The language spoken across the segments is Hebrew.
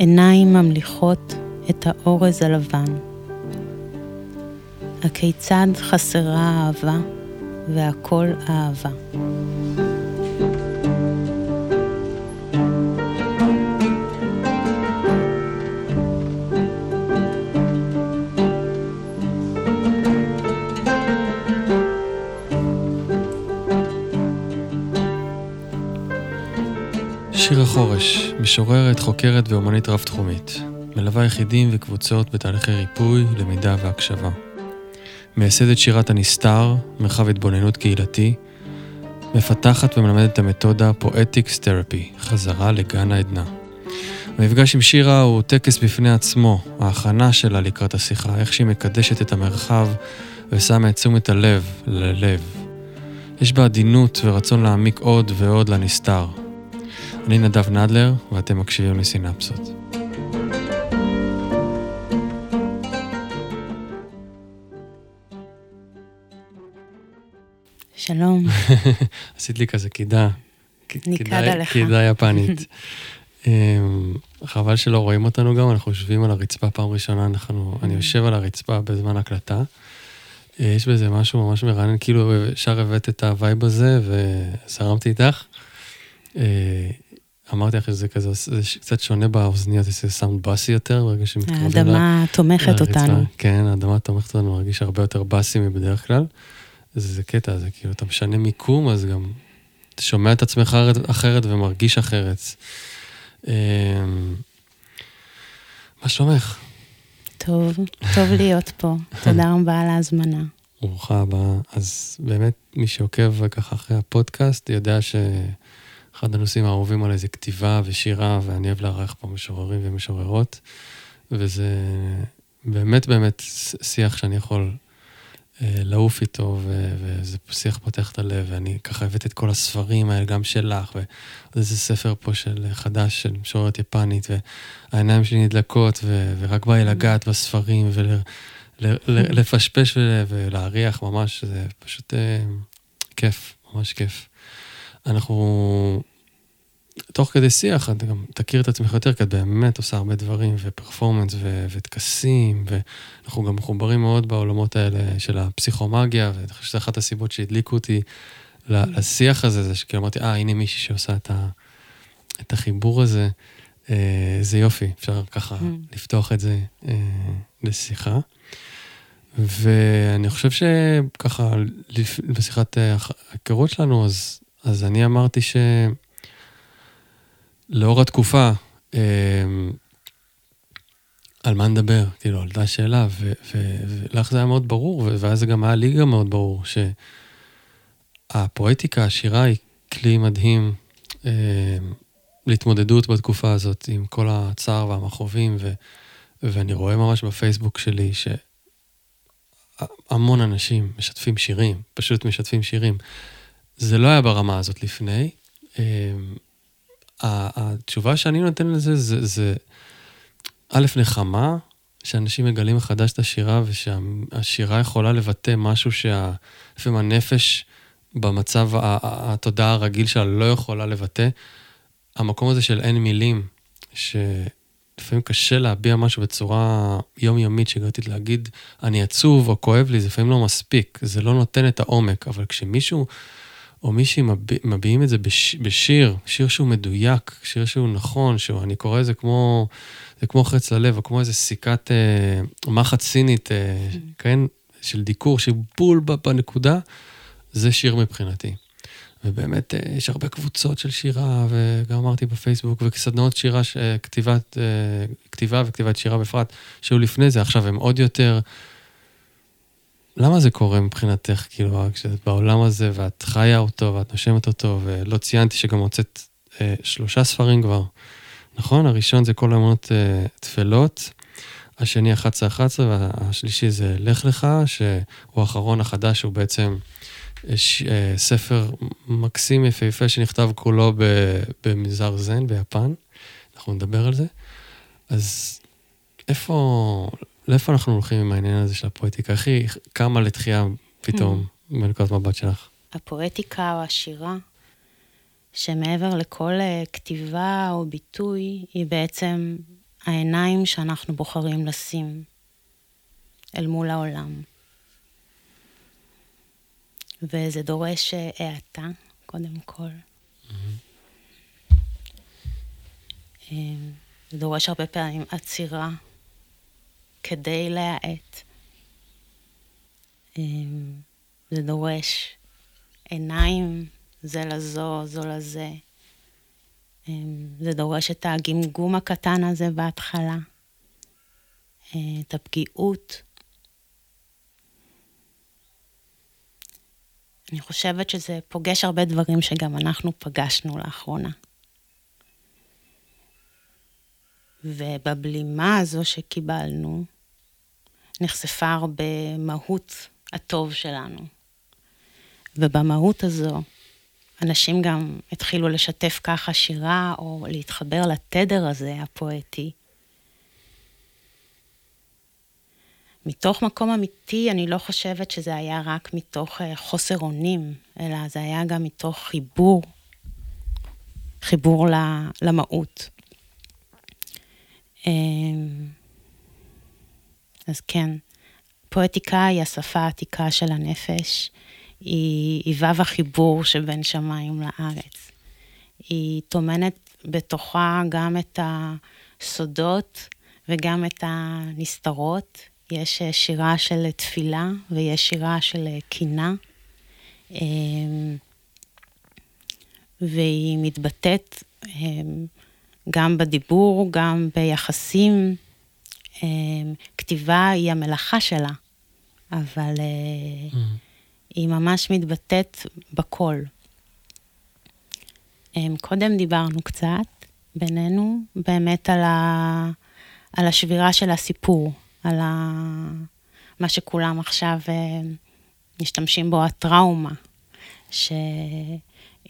עיניים ממליכות את האורז הלבן. הכיצד חסרה אהבה והכל אהבה. משוררת, חוקרת ואומנית רב-תחומית. מלווה יחידים וקבוצות בתהליכי ריפוי, למידה והקשבה. מייסדת שירת הנסתר, מרחב התבוננות קהילתי. מפתחת ומלמדת את המתודה פואטיקס תרפי, חזרה לגן העדנה. המפגש עם שירה הוא טקס בפני עצמו, ההכנה שלה לקראת השיחה, איך שהיא מקדשת את המרחב ושמה את תשומת הלב ללב. יש בה עדינות ורצון להעמיק עוד ועוד לנסתר, אני נדב נדלר, ואתם מקשיבים לסינפסות. שלום. עשית לי כזה קידה. ניכר עליך. קידה יפנית. אמ, חבל שלא רואים אותנו גם, אנחנו יושבים על הרצפה פעם ראשונה, אנחנו, אני יושב על הרצפה בזמן הקלטה. אה, יש בזה משהו ממש מרענן, כאילו ישר הבאת את ה-vibe הזה וזרמתי איתך. אה, אמרתי לך שזה כזה, זה קצת שונה באוזניות, זה סאונד באסי יותר, ברגע שמתקרבים האדמה תומכת אותנו. כן, האדמה תומכת אותנו, מרגיש הרבה יותר באסי מבדרך כלל. זה קטע, זה כאילו, אתה משנה מיקום, אז גם אתה שומע את עצמך אחרת ומרגיש אחרת. אמ, מה שלומך? טוב, טוב להיות פה. תודה רבה על ההזמנה. ברוכה הבאה. אז באמת, מי שעוקב ככה אחרי הפודקאסט, יודע ש... אחד הנושאים האהובים עליי זה כתיבה ושירה, ואני אוהב לארח פה משוררים ומשוררות, וזה באמת באמת שיח שאני יכול אה, לעוף איתו, ו- וזה שיח פותח את הלב, ואני ככה הבאתי את כל הספרים האלה, גם שלך, ועוד איזה ספר פה של חדש, של משוררת יפנית, והעיניים שלי נדלקות, ו- ורק בא לי לגעת בספרים, ולפשפש ול- ולהריח ממש, זה פשוט אה, כיף, ממש כיף. אנחנו תוך כדי שיח, את גם תכיר את עצמך יותר, כי את באמת עושה הרבה דברים, ופרפורמנס, ו- וטקסים, ואנחנו גם מחוברים מאוד בעולמות האלה של הפסיכומגיה, ואני חושב שזו אחת הסיבות שהדליקו אותי לשיח הזה, זה שכאילו אמרתי, אה, הנה מישהי שעושה את, ה- את החיבור הזה, אה, זה יופי, אפשר ככה mm. לפתוח את זה אה, לשיחה. ואני חושב שככה, בשיחת ההיכרות שלנו, אז, אז אני אמרתי ש... לאור התקופה, אה, על מה נדבר? כאילו, עלתה שאלה, ולך זה היה מאוד ברור, ואז גם היה לי גם מאוד ברור, שהפואטיקה, השירה היא כלי מדהים אה, להתמודדות בתקופה הזאת עם כל הצער והמכאובים, ואני רואה ממש בפייסבוק שלי שהמון אנשים משתפים שירים, פשוט משתפים שירים. זה לא היה ברמה הזאת לפני. אה, התשובה שאני נותן לזה זה, זה א', נחמה, שאנשים מגלים מחדש את השירה, ושהשירה יכולה לבטא משהו שלפעמים הנפש במצב התודעה הרגיל שלה לא יכולה לבטא. המקום הזה של אין מילים, שלפעמים קשה להביע משהו בצורה יומיומית, שגרתית להגיד, אני עצוב או כואב לי, זה לפעמים לא מספיק, זה לא נותן את העומק, אבל כשמישהו... או מישהי מביע, מביעים את זה בש, בשיר, שיר שהוא מדויק, שיר שהוא נכון, שהוא, אני קורא לזה כמו, זה כמו חץ ללב, או כמו איזה סיכת אה, מחט סינית, אה. כן, של דיקור, שהוא בול בנקודה, זה שיר מבחינתי. ובאמת, אה, יש הרבה קבוצות של שירה, וגם אמרתי בפייסבוק, וכסדנאות שירה, כתיבת, אה, כתיבה וכתיבת שירה בפרט, שהיו לפני זה, עכשיו הם עוד יותר למה זה קורה מבחינתך, כאילו, כשאת בעולם הזה ואת חיה אותו ואת נושמת אותו, ולא ציינתי שגם הוצאת אה, שלושה ספרים כבר, נכון? הראשון זה כל האמונות אה, תפלות, השני 11-11 והשלישי זה לך לך, שהוא האחרון החדש, הוא בעצם אה, ש, אה, ספר מקסים יפהפה שנכתב כולו במזר זן ביפן, אנחנו נדבר על זה. אז איפה, לאיפה אנחנו הולכים עם העניין הזה של הפואטיקה? איך היא קמה לתחייה פתאום בנקודת מבט שלך? הפואטיקה או השירה, שמעבר לכל אה, כתיבה או ביטוי, היא בעצם העיניים שאנחנו בוחרים לשים אל מול העולם. וזה דורש אה, האטה, קודם כל. אה, זה דורש הרבה פעמים עצירה כדי להאט. אה, זה דורש עיניים זה לזו, זו לזה. זה דורש את הגמגום הקטן הזה בהתחלה, את הפגיעות. אני חושבת שזה פוגש הרבה דברים שגם אנחנו פגשנו לאחרונה. ובבלימה הזו שקיבלנו, נחשפה הרבה מהות הטוב שלנו. ובמהות הזו, אנשים גם התחילו לשתף ככה שירה, או להתחבר לתדר הזה, הפואטי. מתוך מקום אמיתי, אני לא חושבת שזה היה רק מתוך אה, חוסר אונים, אלא זה היה גם מתוך חיבור, חיבור למהות. אמ, אז כן, פואטיקה היא השפה העתיקה של הנפש, היא, היא וו החיבור שבין שמיים לארץ. היא טומנת בתוכה גם את הסודות וגם את הנסתרות. יש שירה של תפילה ויש שירה של קינה. אמ, והיא מתבטאת אמ, גם בדיבור, גם ביחסים. אמ, כתיבה היא המלאכה שלה, אבל mm. היא ממש מתבטאת בקול. קודם דיברנו קצת בינינו, באמת על, ה... על השבירה של הסיפור, על ה... מה שכולם עכשיו אה, משתמשים בו, הטראומה, שאם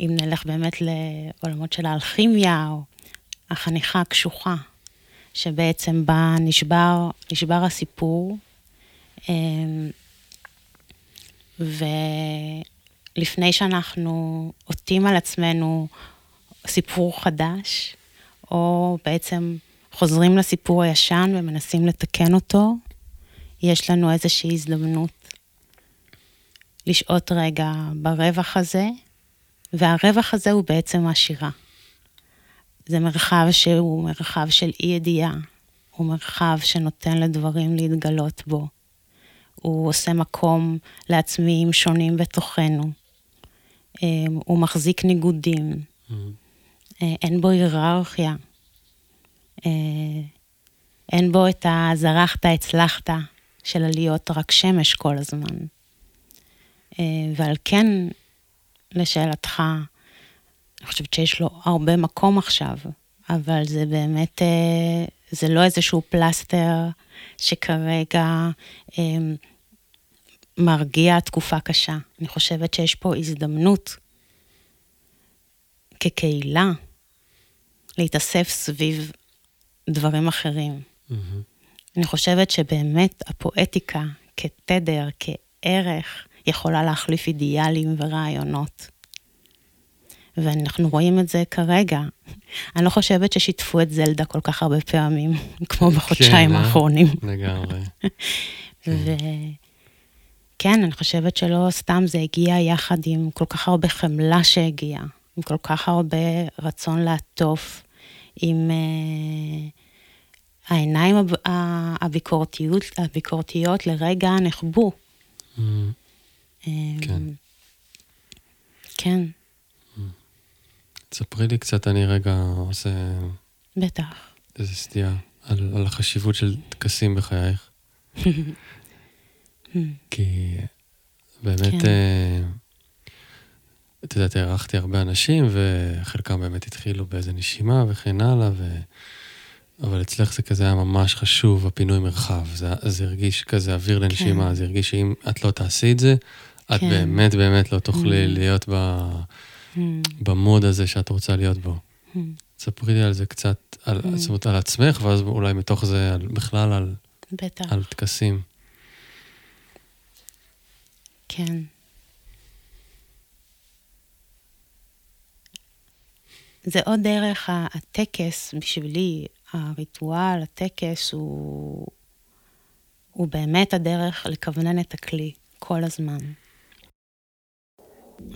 נלך באמת לעולמות של האלכימיה, או החניכה הקשוחה, שבעצם בה נשבר, נשבר הסיפור, אה, ולפני שאנחנו עוטים על עצמנו סיפור חדש, או בעצם חוזרים לסיפור הישן ומנסים לתקן אותו, יש לנו איזושהי הזדמנות לשהות רגע ברווח הזה, והרווח הזה הוא בעצם השירה. זה מרחב שהוא מרחב של אי ידיעה, הוא מרחב שנותן לדברים להתגלות בו. הוא עושה מקום לעצמיים שונים בתוכנו. אמ, הוא מחזיק ניגודים. Mm-hmm. אה, אין בו היררכיה. אה, אין בו את הזרחת, הצלחת של עליות רק שמש כל הזמן. אה, ועל כן, לשאלתך, אני חושבת שיש לו הרבה מקום עכשיו, אבל זה באמת, זה לא איזשהו פלסטר שכרגע מרגיע תקופה קשה. אני חושבת שיש פה הזדמנות כקהילה להתאסף סביב דברים אחרים. Mm-hmm. אני חושבת שבאמת הפואטיקה כתדר, כערך, יכולה להחליף אידיאלים ורעיונות. ואנחנו רואים את זה כרגע. אני לא חושבת ששיתפו את זלדה כל כך הרבה פעמים, כמו בחודשיים כן? האחרונים. לגמרי. וכן, אני חושבת שלא סתם זה הגיע יחד עם כל כך הרבה חמלה שהגיעה, עם כל כך הרבה רצון לעטוף, עם uh, העיניים הב... הביקורתיות, הביקורתיות לרגע נחבו. Mm. Um, כן. כן. תספרי לי קצת, אני רגע עושה... בטח. איזה סטייה, על, על החשיבות של טקסים בחייך. כי באמת, כן. אה, את יודעת, הערכתי הרבה אנשים, וחלקם באמת התחילו באיזה נשימה וכן הלאה, ו... אבל אצלך זה כזה היה ממש חשוב, הפינוי מרחב. זה, זה הרגיש כזה אוויר לנשימה, כן. זה הרגיש שאם את לא תעשי את זה, את כן. באמת באמת לא תוכלי mm. להיות ב... Hmm. במוד הזה שאת רוצה להיות בו. Hmm. ספרי לי על זה קצת, על, hmm. זאת אומרת, על עצמך, ואז אולי מתוך זה על, בכלל על, בטח. על טקסים. כן. זה עוד דרך הטקס בשבילי, הריטואל, הטקס, הוא, הוא באמת הדרך לכוונן את הכלי כל הזמן.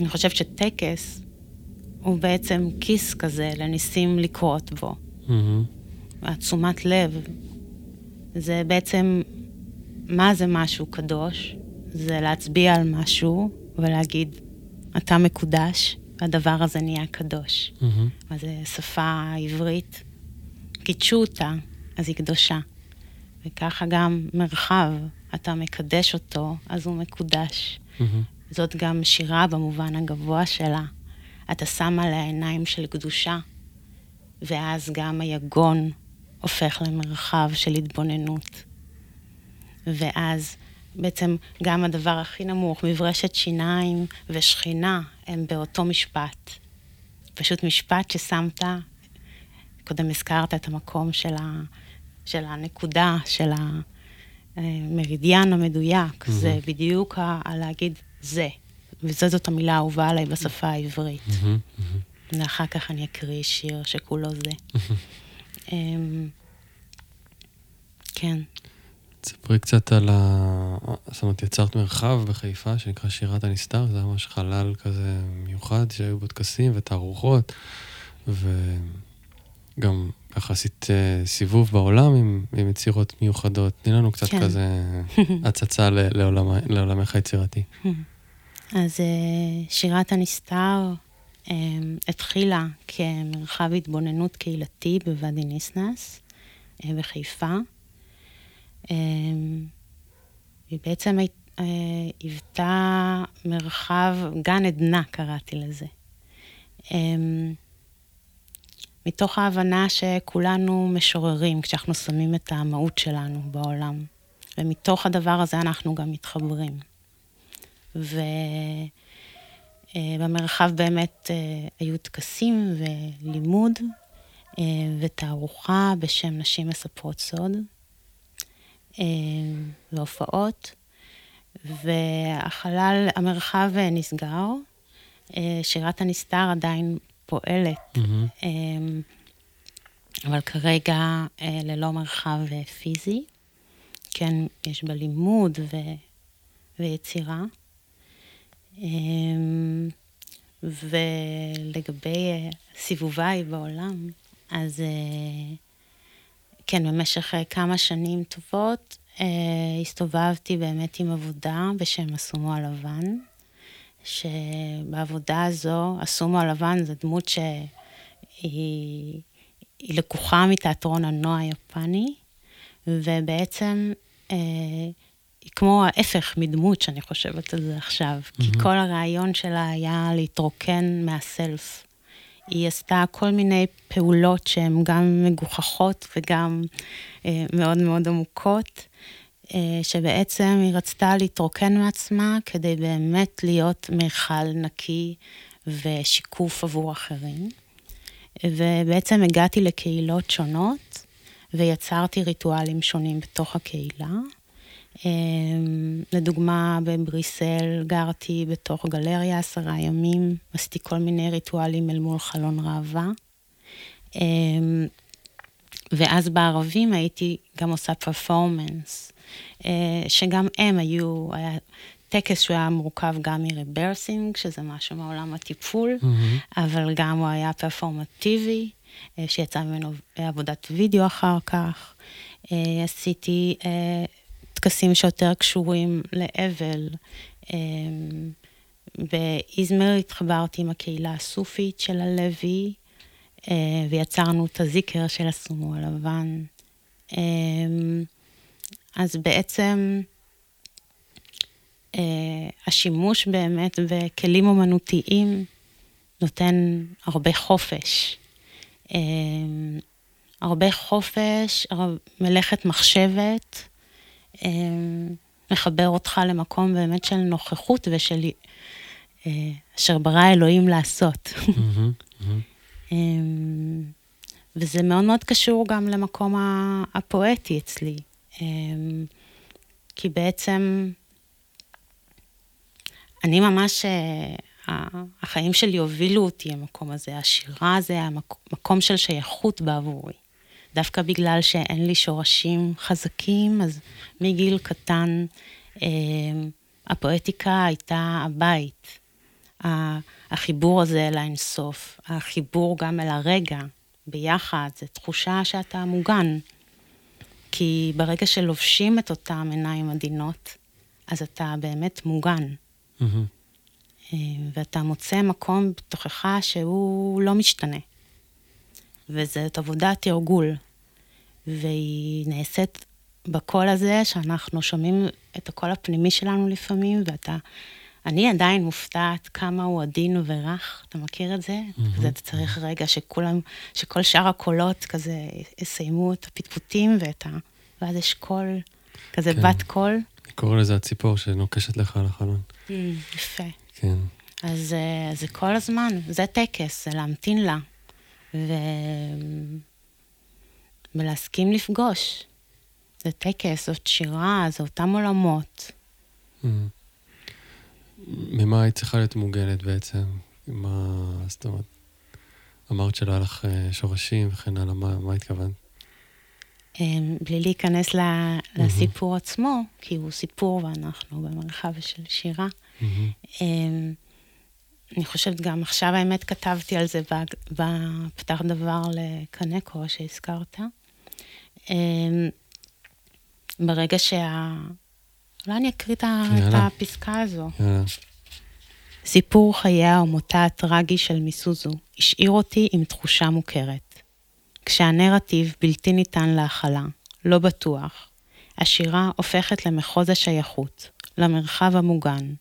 אני חושבת שטקס הוא בעצם כיס כזה לניסים לקרות בו. Mm-hmm. תשומת לב, זה בעצם, מה זה משהו קדוש? זה להצביע על משהו ולהגיד, אתה מקודש, והדבר הזה נהיה קדוש. Mm-hmm. מה זה שפה עברית? קידשו אותה, אז היא קדושה. וככה גם מרחב, אתה מקדש אותו, אז הוא מקודש. Mm-hmm. זאת גם שירה במובן הגבוה שלה. אתה שם עליה עיניים של קדושה, ואז גם היגון הופך למרחב של התבוננות. ואז בעצם גם הדבר הכי נמוך, מברשת שיניים ושכינה, הם באותו משפט. פשוט משפט ששמת, קודם הזכרת את המקום של, ה, של הנקודה, של המרידיאן המדויק, mm-hmm. זה בדיוק ה, ה, להגיד זה, וזאת המילה האהובה עליי בשפה העברית. ואחר כך אני אקריא שיר שכולו זה. Mm-hmm. כן. תספרי קצת על ה... זאת אומרת, יצרת מרחב בחיפה שנקרא שירת הנסתר, זה ממש חלל כזה מיוחד, שהיו בו טקסים ותערוכות, וגם עשית אה, סיבוב בעולם עם, עם יצירות מיוחדות. תני לנו קצת כן. כזה הצצה לעולמך היצירתי. אז אה, שירת הנסתר אה, התחילה כמרחב התבוננות קהילתי בוואדי ניסנס בחיפה. היא בעצם היוותה מרחב, גן עדנה קראתי לזה. מתוך ההבנה שכולנו משוררים כשאנחנו שמים את המהות שלנו בעולם. ומתוך הדבר הזה אנחנו גם מתחברים. ובמרחב באמת אה, היו טקסים ולימוד אה, ותערוכה בשם נשים מספרות סוד אה, והופעות. והחלל, המרחב נסגר, שירת הנסתר עדיין פועלת, mm-hmm. אבל כרגע ללא מרחב פיזי. כן, יש בה לימוד ו... ויצירה. אמ, ולגבי אה, סיבוביי בעולם, אז אה, כן, במשך אה, כמה שנים טובות הסתובבתי באמת עם עבודה בשם הסומו הלבן, שבעבודה הזו, הסומו הלבן זו דמות שהיא לקוחה מתיאטרון הנוע היפני, ובעצם היא כמו ההפך מדמות שאני חושבת על זה עכשיו, mm-hmm. כי כל הרעיון שלה היה להתרוקן מהסלף. היא עשתה כל מיני פעולות שהן גם מגוחכות וגם אה, מאוד מאוד עמוקות, אה, שבעצם היא רצתה להתרוקן מעצמה כדי באמת להיות מיכל נקי ושיקוף עבור אחרים. ובעצם הגעתי לקהילות שונות ויצרתי ריטואלים שונים בתוך הקהילה. אמ, לדוגמה, בבריסל גרתי בתוך גלריה עשרה ימים, עשיתי כל מיני ריטואלים אל מול חלון ראווה. אמ, ואז בערבים הייתי גם עושה פרפורמנס, אה, שגם הם היו, היה טקס שהוא היה מורכב גם מ-rebirthing, שזה משהו מעולם הטיפול, mm-hmm. אבל גם הוא היה פרפורמטיבי, אה, שיצא ממנו עבודת וידאו אחר כך. אה, עשיתי טקסים שיותר קשורים לאבל. אמ, באיזמר התחברתי עם הקהילה הסופית של הלוי, אה, ויצרנו את הזיקר של הסומו הלבן. אמ, אז בעצם אה, השימוש באמת בכלים אומנותיים נותן הרבה חופש. אמ, הרבה חופש, מלאכת מחשבת, מחבר אותך למקום באמת של נוכחות ושל אה, אשר ברא אלוהים לעשות. אמ, וזה מאוד מאוד קשור גם למקום הפואטי אצלי. כי בעצם אני ממש, אה, החיים שלי הובילו אותי למקום הזה. השירה זה המקום של שייכות בעבורי. דווקא בגלל שאין לי שורשים חזקים, אז מגיל קטן אה, הפואטיקה הייתה הבית. החיבור הזה אל האינסוף, החיבור גם אל הרגע, ביחד, זו תחושה שאתה מוגן. כי ברגע שלובשים את אותם עיניים עדינות, אז אתה באמת מוגן. Mm-hmm. ואתה מוצא מקום בתוכך שהוא לא משתנה. וזאת עבודת תרגול, והיא נעשית בקול הזה שאנחנו שומעים את הקול הפנימי שלנו לפעמים, ואתה... אני עדיין מופתעת כמה הוא עדין ורך, אתה מכיר את זה? Mm-hmm. אתה צריך רגע שכולם, שכל שאר הקולות כזה יסיימו את הפטפוטים ואת ה... ואז יש קול, כזה כן. בת קול. אני קורא לזה הציפור שנוקשת לך על החלון. mm, יפה. כן. אז אה, זה כל הזמן, זה טקס, זה להמתין לה. ו... ולהסכים לפגוש. זה טקס, זאת שירה, זה אותם עולמות. ממה היית צריכה להיות מוגנת בעצם? מה, זאת אומרת, אמרת שלא היה לך אה, שורשים וכן הלאה, מה, מה התכוונת? אמ, בלי להיכנס לסיפור עצמו, כי הוא סיפור ואנחנו במרחב של שירה. אמ, אני חושבת גם עכשיו האמת כתבתי על זה בפתח דבר לקנקו שהזכרת. אמ, ברגע שה... אולי אני אקריא את הפסקה הזו. סיפור חייה ומותה הטרגי של מיסוזו השאיר אותי עם תחושה מוכרת. כשהנרטיב בלתי ניתן להכלה, לא בטוח, השירה הופכת למחוז השייכות, למרחב המוגן.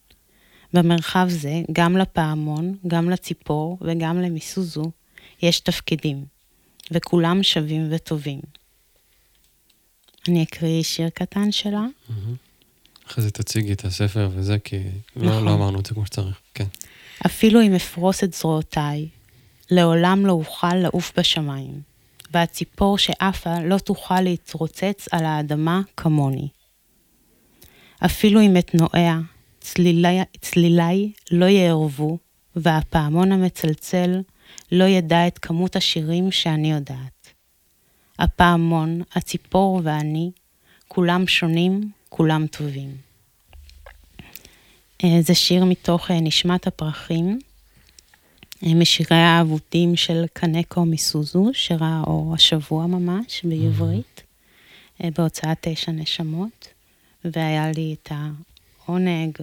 במרחב זה, גם לפעמון, גם לציפור וגם למיסוזו, יש תפקידים, וכולם שווים וטובים. אני אקריא שיר קטן שלה. אחרי זה תציגי את הספר וזה, כי לא, לא נכון. אמרנו את זה כמו שצריך, כן. אפילו אם אפרוס את זרועותיי, לעולם לא אוכל לעוף בשמיים, והציפור שעפה לא תוכל להתרוצץ על האדמה כמוני. אפילו אם אתנועע, צלילי, צלילי לא יערבו, והפעמון המצלצל לא ידע את כמות השירים שאני יודעת. הפעמון, הציפור ואני, כולם שונים, כולם טובים. אה, זה שיר מתוך אה, נשמת הפרחים, אה, משירי האבותים של קנקו מסוזו, שראה אור השבוע ממש בעברית, בהוצאת תשע נשמות, והיה לי את העונג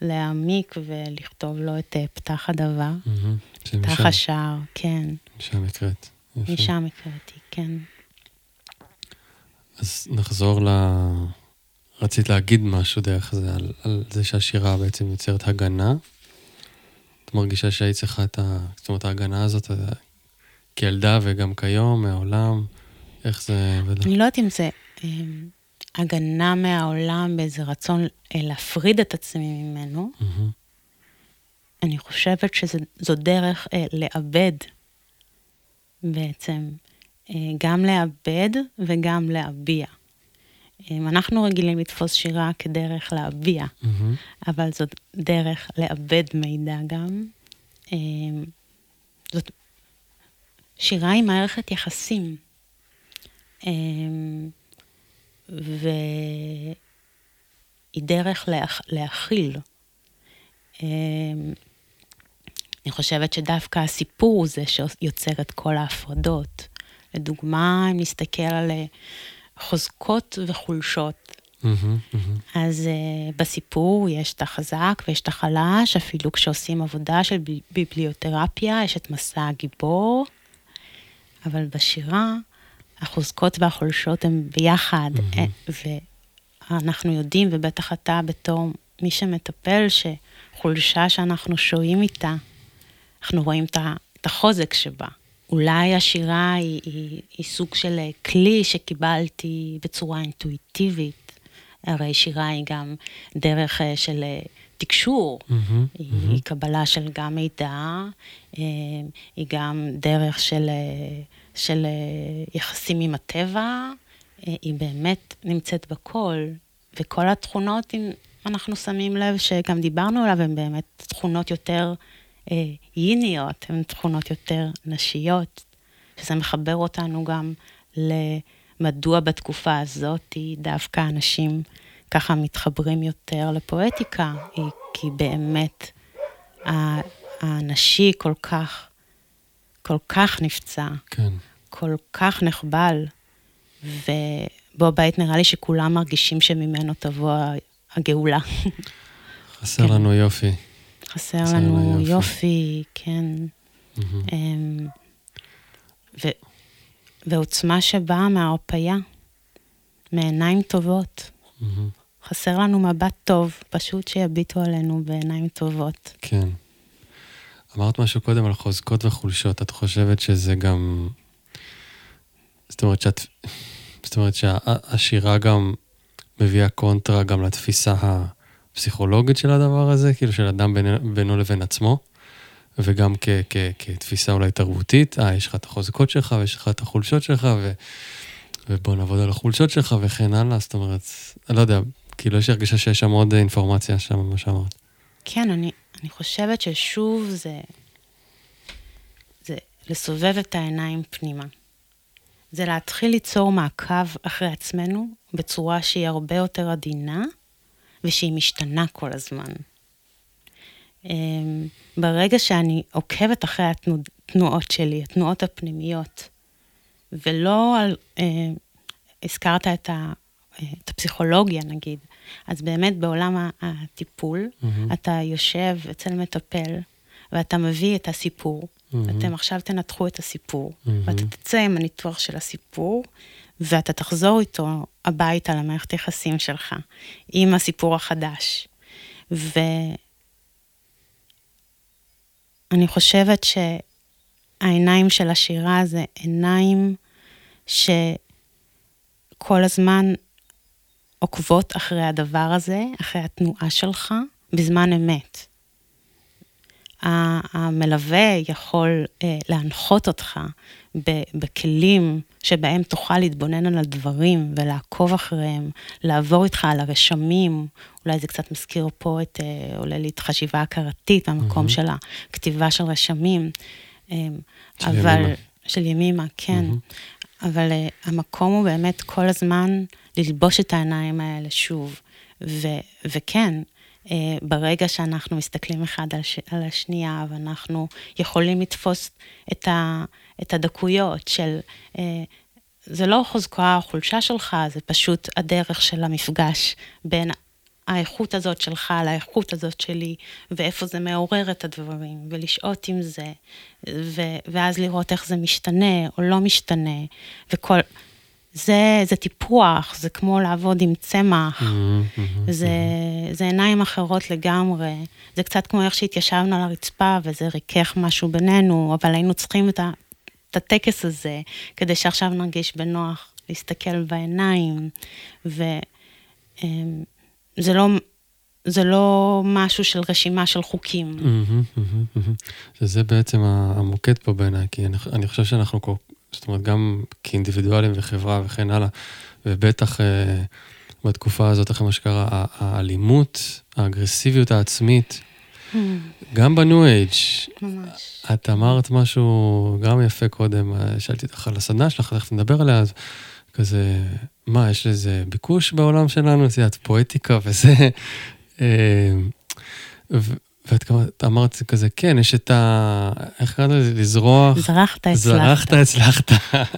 להעמיק ולכתוב לו את פתח הדבר, פתח השער, כן. משם הקראת. משם הקראתי, כן. אז נחזור ל... רצית להגיד משהו דרך זה, על, על זה שהשירה בעצם יוצרת הגנה. את מרגישה שהיית צריכה את ה... זאת אומרת, ההגנה הזאת אה, כילדה וגם כיום, מהעולם, איך זה... אני לא יודעת אם זה אה, הגנה מהעולם באיזה רצון אה, להפריד את עצמי ממנו. אני חושבת שזו דרך אה, לאבד בעצם, גם לאבד וגם להביע. אנחנו רגילים לתפוס שירה כדרך להביע, mm-hmm. אבל זאת דרך לאבד מידע גם. אמ, זאת שירה היא מערכת יחסים. והיא דרך להכ... להכיל. אני חושבת שדווקא הסיפור הוא זה שיוצר את כל ההפרדות. לדוגמה, אם נסתכל על חוזקות וחולשות. Mm-hmm, mm-hmm. אז uh, בסיפור יש את החזק ויש את החלש, אפילו כשעושים עבודה של ביבליותרפיה, יש את מסע הגיבור, אבל בשירה החוזקות והחולשות הן ביחד, mm-hmm. ואנחנו יודעים, ובטח אתה בתור מי שמטפל, שחולשה שאנחנו שוהים איתה, אנחנו רואים את החוזק שבה. אולי השירה היא, היא, היא סוג של כלי שקיבלתי בצורה אינטואיטיבית. הרי שירה היא גם דרך אה, של אה, תקשור, mm-hmm, היא, mm-hmm. היא קבלה של גם מידע, אה, היא גם דרך של, של יחסים עם הטבע, היא באמת נמצאת בכל, וכל התכונות, אם אנחנו שמים לב שגם דיברנו עליו, הן באמת תכונות יותר ייניות, הן תכונות יותר נשיות, שזה מחבר אותנו גם למדוע בתקופה הזאת דווקא אנשים ככה מתחברים יותר לפואטיקה, היא כי באמת הנשי כל כך, כל כך נפצע, כן. כל כך נחבל, ובו בית נראה לי שכולם מרגישים שממנו תבוא הגאולה. חסר כן. לנו יופי. חסר, לנו יופי, יופי כן. Mm-hmm. ו, ועוצמה שבאה מההרפייה, מעיניים טובות. Mm-hmm. חסר לנו מבט טוב, פשוט שיביטו עלינו בעיניים טובות. כן. אמרת משהו קודם על חוזקות וחולשות, את חושבת שזה גם... זאת אומרת שאת... זאת אומרת שהשירה גם מביאה קונטרה גם לתפיסה הפסיכולוגית של הדבר הזה, כאילו של אדם בינו, בינו לבין עצמו, וגם כ, כ, כתפיסה אולי תרבותית, אה, יש לך את החוזקות שלך ויש לך את החולשות שלך, ו, ובוא נעבוד על החולשות שלך וכן הלאה, זאת אומרת, אני לא יודע, כאילו יש לי הרגשה שיש שם עוד אינפורמציה שם, מה שאמרת. כן, אני, אני חושבת ששוב זה, זה לסובב את העיניים פנימה. זה להתחיל ליצור מעקב אחרי עצמנו בצורה שהיא הרבה יותר עדינה ושהיא משתנה כל הזמן. אמ, ברגע שאני עוקבת אחרי התנועות שלי, התנועות הפנימיות, ולא על, אה, הזכרת את, ה, את הפסיכולוגיה נגיד, אז באמת בעולם הטיפול, mm-hmm. אתה יושב אצל מטפל, ואתה מביא את הסיפור, mm-hmm. אתם עכשיו תנתחו את הסיפור, mm-hmm. ואתה תצא עם הניתוח של הסיפור, ואתה תחזור איתו הביתה למערכת יחסים שלך, עם הסיפור החדש. ואני חושבת שהעיניים של השירה זה עיניים שכל הזמן עוקבות אחרי הדבר הזה, אחרי התנועה שלך, בזמן אמת. המלווה יכול אה, להנחות אותך בכלים שבהם תוכל להתבונן על הדברים ולעקוב אחריהם, לעבור איתך על הרשמים, אולי זה קצת מזכיר פה את, אה, עולה לי את חשיבה הכרתית, המקום mm-hmm. של הכתיבה של רשמים. אה, של אבל, ימימה. של ימימה, כן. Mm-hmm. אבל uh, המקום הוא באמת כל הזמן ללבוש את העיניים האלה שוב. ו, וכן, אה, ברגע שאנחנו מסתכלים אחד על, ש, על השנייה, ואנחנו יכולים לתפוס את, ה, את הדקויות של, אה, זה לא חוזקה או חולשה שלך, זה פשוט הדרך של המפגש בין האיכות הזאת שלך לאיכות הזאת שלי, ואיפה זה מעורר את הדברים, ולשהות עם זה, ו, ואז לראות איך זה משתנה או לא משתנה, וכל... זה, זה טיפוח, זה כמו לעבוד עם צמח, mm-hmm, mm-hmm, זה, mm-hmm. זה עיניים אחרות לגמרי. זה קצת כמו איך שהתיישבנו על הרצפה וזה ריכך משהו בינינו, אבל היינו צריכים את, ה, את הטקס הזה, כדי שעכשיו נרגיש בנוח להסתכל בעיניים. וזה אמ, לא... זה לא משהו של רשימה של חוקים. שזה בעצם המוקד פה בעיניי, כי אני, אני חושב שאנחנו כל, זאת אומרת, גם כאינדיבידואלים וחברה וכן הלאה, ובטח אה, בתקופה הזאת, אחרי מה שקרה, האלימות, האגרסיביות העצמית, mm. גם בניו אייג', ממש. את אמרת משהו גם יפה קודם, אה, שאלתי אותך על הסדנה שלך, תכף נדבר עליה, אז כזה, מה, יש לזה ביקוש בעולם שלנו? את יודעת, פואטיקה וזה. ואת אמרת כזה, כן, יש את ה... איך קראת לזה? לזרוח? זרחת, הצלחת. זרחת, הצלחת.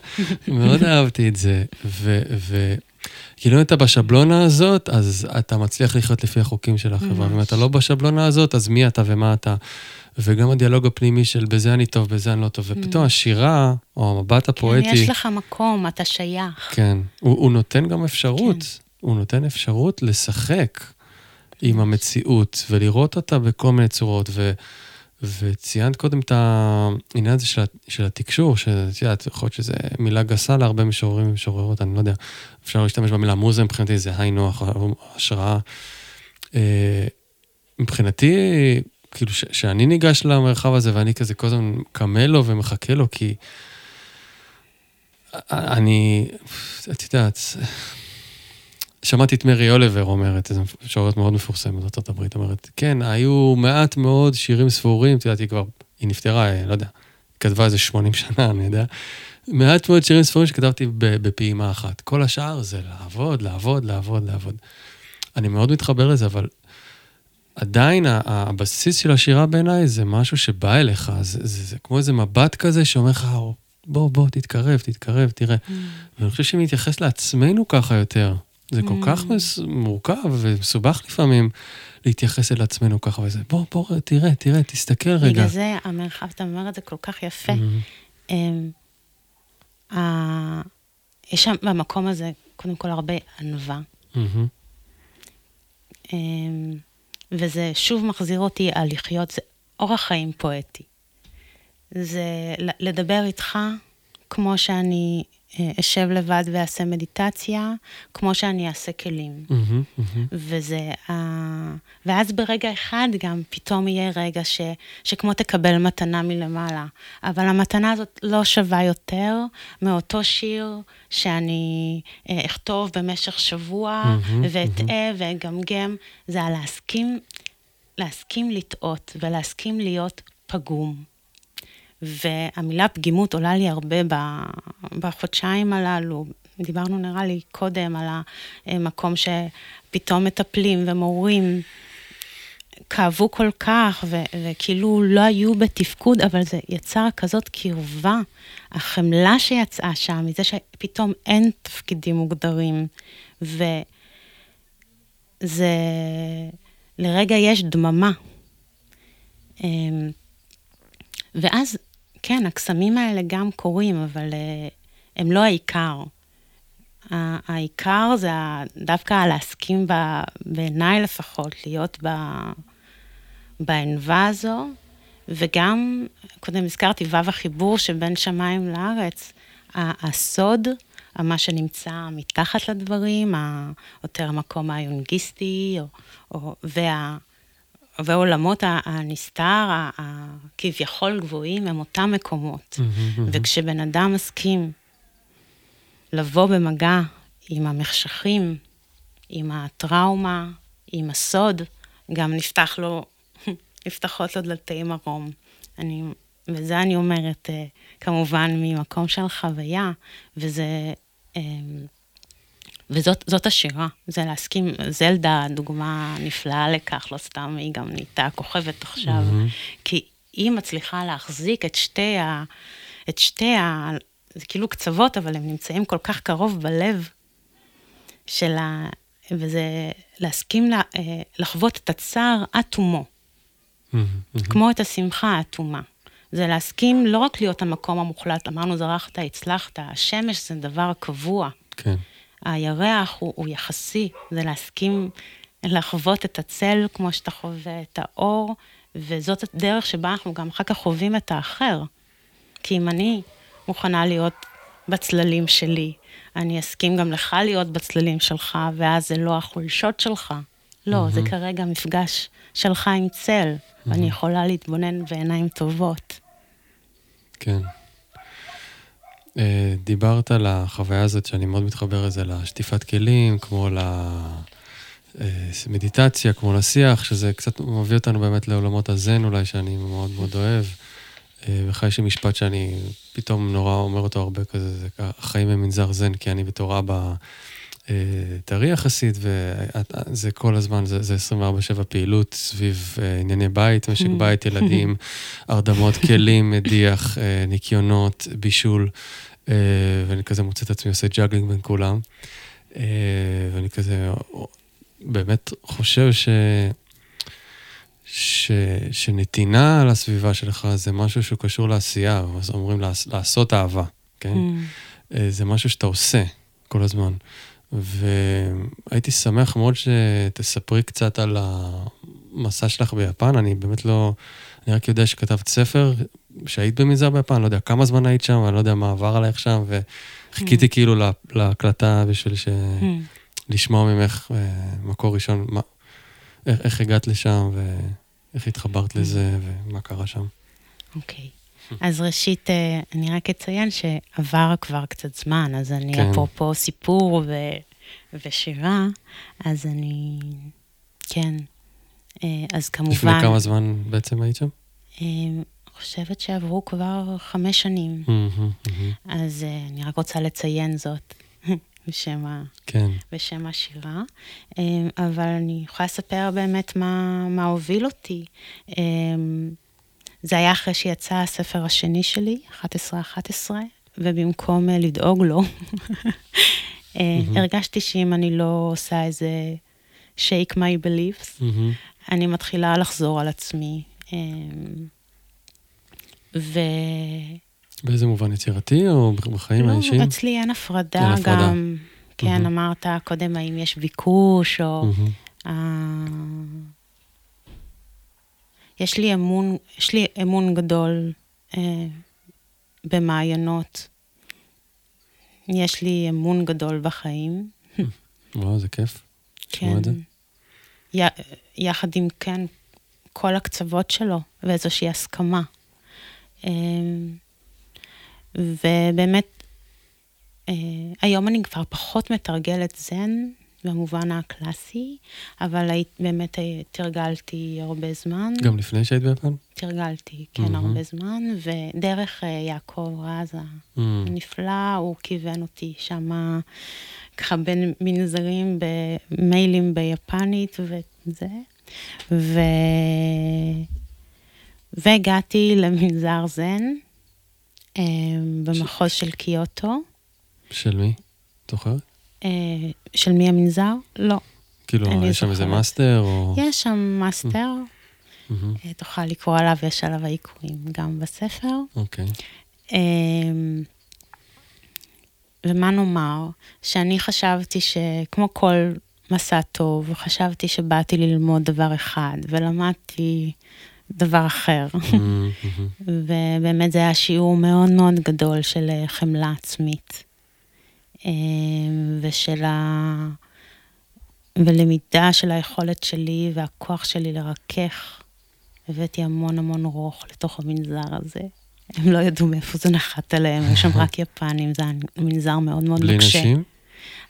מאוד אהבתי את זה. וכאילו אם אתה בשבלונה הזאת, אז אתה מצליח לחיות לפי החוקים של החברה. ואם אתה לא בשבלונה הזאת, אז מי אתה ומה אתה. וגם הדיאלוג הפנימי של בזה אני טוב, בזה אני לא טוב. ופתאום השירה, או המבט הפואטי... כן, יש לך מקום, אתה שייך. כן. הוא, הוא נותן גם אפשרות. כן. הוא נותן אפשרות לשחק. עם המציאות, ולראות אותה בכל מיני צורות. ו, וציינת קודם את העניין הזה של, של התקשור, שאת יודעת, יכול להיות שזו מילה גסה להרבה משוררים ומשוררות, אני לא יודע, אפשר להשתמש במילה מוזה, מבחינתי זה היי נוח, השראה. אה, מבחינתי, כאילו, שאני ניגש למרחב הזה ואני כזה כל הזמן קמה לו ומחכה לו, כי אני, את יודעת, שמעתי את מרי אוליבר אומרת, איזו משוררת מאוד מפורסמת בארצות הברית, אומרת, כן, היו מעט מאוד שירים ספורים, את יודעת, היא כבר, היא נפטרה, אה, לא יודע, כתבה איזה 80 שנה, אני יודע. מעט מאוד שירים ספורים שכתבתי בפעימה אחת. כל השאר זה לעבוד, לעבוד, לעבוד, לעבוד. אני מאוד מתחבר לזה, אבל עדיין הבסיס של השירה בעיניי זה משהו שבא אליך, זה, זה, זה כמו איזה מבט כזה שאומר לך, בוא, בוא, תתקרב, תתקרב, תראה. Mm. ואני חושב שאם נתייחס לעצמנו ככה יותר, זה כל mm. כך מורכב ומסובך לפעמים להתייחס אל עצמנו ככה וזה. בוא, בוא, תראה, תראה, תסתכל רגע. בגלל זה המרחב, אתה אומר את זה כל כך יפה. Mm-hmm. Um, יש שם במקום הזה, קודם כל, הרבה ענווה. Mm-hmm. Um, וזה שוב מחזיר אותי על לחיות, זה אורח חיים פואטי. זה לדבר איתך כמו שאני אשב לבד ואעשה מדיטציה, כמו שאני אעשה כלים. Mm-hmm, mm-hmm. וזה, uh, ואז ברגע אחד גם פתאום יהיה רגע ש, שכמו תקבל מתנה מלמעלה. אבל המתנה הזאת לא שווה יותר מאותו שיר שאני uh, אכתוב במשך שבוע, mm-hmm, ואטעה mm-hmm. ואגמגם. זה על להסכים, להסכים לטעות ולהסכים להיות פגום. והמילה פגימות עולה לי הרבה בחודשיים הללו. דיברנו נראה לי קודם על המקום שפתאום מטפלים ומורים כאבו כל כך, ו- וכאילו לא היו בתפקוד, אבל זה יצר כזאת קרבה. החמלה שיצאה שם, מזה שפתאום אין תפקידים מוגדרים, וזה... לרגע יש דממה. אמ, ואז כן, הקסמים האלה גם קורים, אבל uh, הם לא העיקר. העיקר זה דווקא להסכים, בעיניי לפחות, להיות בענווה הזו, וגם, קודם הזכרתי, וו החיבור שבין שמיים לארץ, הסוד, מה שנמצא מתחת לדברים, יותר המקום היונגיסטי, או, או, וה... ועולמות הנסתר, הכביכול גבוהים, הם אותם מקומות. וכשבן אדם מסכים לבוא במגע עם המחשכים, עם הטראומה, עם הסוד, גם נפתח לו, נפתחות לו דלתי מרום. אני, וזה אני אומרת, אה, כמובן, ממקום של חוויה, וזה... וזאת השירה, זה להסכים, זלדה דוגמה נפלאה לכך, לא סתם היא גם נהייתה כוכבת עכשיו, mm-hmm. כי היא מצליחה להחזיק את שתי ה... את שתי ה... זה כאילו קצוות, אבל הם נמצאים כל כך קרוב בלב של ה... וזה להסכים לה, אה, לחוות את הצער עד תומו, mm-hmm. כמו את השמחה האטומה. זה להסכים לא רק להיות המקום המוחלט, אמרנו זרחת, הצלחת, השמש זה דבר קבוע. כן. הירח הוא, הוא יחסי, זה להסכים לחוות את הצל כמו שאתה חווה את האור, וזאת הדרך שבה אנחנו גם אחר כך חווים את האחר. כי אם אני מוכנה להיות בצללים שלי, אני אסכים גם לך להיות בצללים שלך, ואז זה לא החולשות שלך. לא, mm-hmm. זה כרגע מפגש שלך עם צל, mm-hmm. ואני יכולה להתבונן בעיניים טובות. כן. אה, דיברת על החוויה הזאת שאני מאוד מתחבר לזה, לשטיפת כלים, כמו למדיטציה, כמו לשיח, שזה קצת מביא אותנו באמת לעולמות הזן אולי, שאני מאוד מאוד אוהב. בכלל אה, יש לי משפט שאני פתאום נורא אומר אותו הרבה כזה, זה החיים הם מנזר זן, כי אני בתור אבא אה, טרי יחסית, וזה כל הזמן, זה, זה 24-7 פעילות סביב ענייני בית, משק בית, ילדים, הרדמות, כלים, מדיח, ניקיונות, בישול. אה, ואני כזה מוצא את עצמי עושה juggling בין כולם. אה, ואני כזה באמת חושב ש... ש... שנתינה על הסביבה שלך זה משהו שהוא קשור לעשייה, אז אומרים לעש... לעשות אהבה, כן? Mm. אה, זה משהו שאתה עושה כל הזמן. והייתי שמח מאוד שתספרי קצת על המסע שלך ביפן, אני באמת לא... אני רק יודע שכתבת ספר שהיית במנזר ביפן, לא יודע כמה זמן היית שם, אני לא יודע מה עבר עלייך שם, וחיכיתי mm. כאילו להקלטה בשביל ש... Mm. לשמוע ממך אה, מקור ראשון, מה, איך, איך הגעת לשם, ואיך התחברת mm. לזה, ומה קרה שם. אוקיי. אז ראשית, אה, אני רק אציין שעבר כבר קצת זמן, אז אני, כן. אפרופו סיפור ו... ושירה, אז אני, כן, אה, אז כמובן... לפני כמה זמן בעצם היית שם? חושבת שעברו כבר חמש שנים. מהמם, מהמם. אז אה, אני רק רוצה לציין זאת בשם, ה, כן. בשם השירה. אה, אבל אני יכולה לספר באמת מה, מה הוביל אותי. אה, זה היה אחרי שיצא הספר השני שלי, 11-11, ובמקום אה, לדאוג לו, אה, הרגשתי שאם אני לא עושה איזה shake my beliefs. אני מתחילה לחזור על עצמי. אה, ו... באיזה מובן יצירתי או בחיים לא, האישיים? אצלי אין הפרדה אין הפרדה. גם. כן, מהמם. אמרת קודם האם יש ביקוש, או... מהמם. אה, יש לי אמון, יש לי אמון גדול אה, במעיינות. יש לי אמון גדול בחיים. וואו, זה כיף. כן. י- יחד עם כן, כל הקצוות שלו, ואיזושהי הסכמה. אמ, ובאמת, אה, היום אני כבר פחות מתרגלת זן במובן הקלאסי, אבל היית, באמת אה, תרגלתי הרבה זמן. גם לפני שהיית ביפן? תרגלתי, כן, מהמם. הרבה זמן, ודרך אה, יעקב רז. הנפלא, הוא כיוון אותי שמה ככה בין מנזרים במיילים ביפנית וזה. ו... והגעתי למנזר זן אה, במחוז של קיוטו. של מי? את זוכרת? אה, של מי המנזר? לא. כאילו, יש שם איזה. מאסטר או... יש שם מאסטר. אה, תוכל לקרוא עליו, יש עליו איזכורים גם בספר. אוקיי. אמ, ומה נאמר? שאני חשבתי שכמו כל מסע טוב, חשבתי שבאתי ללמוד דבר אחד, ולמדתי דבר אחר. מהמם. ובאמת זה היה שיעור מאוד מאוד גדול של אה, חמלה עצמית. אמ, ושל ה... ולמידה של היכולת שלי והכוח שלי לרכך. הבאתי המון המון רוך לתוך המנזר הזה. הם לא ידעו מאיפה זה נחת עליהם, היו שם רק יפנים, זה היה מנזר מאוד מאוד בלי נוקשה. נשים?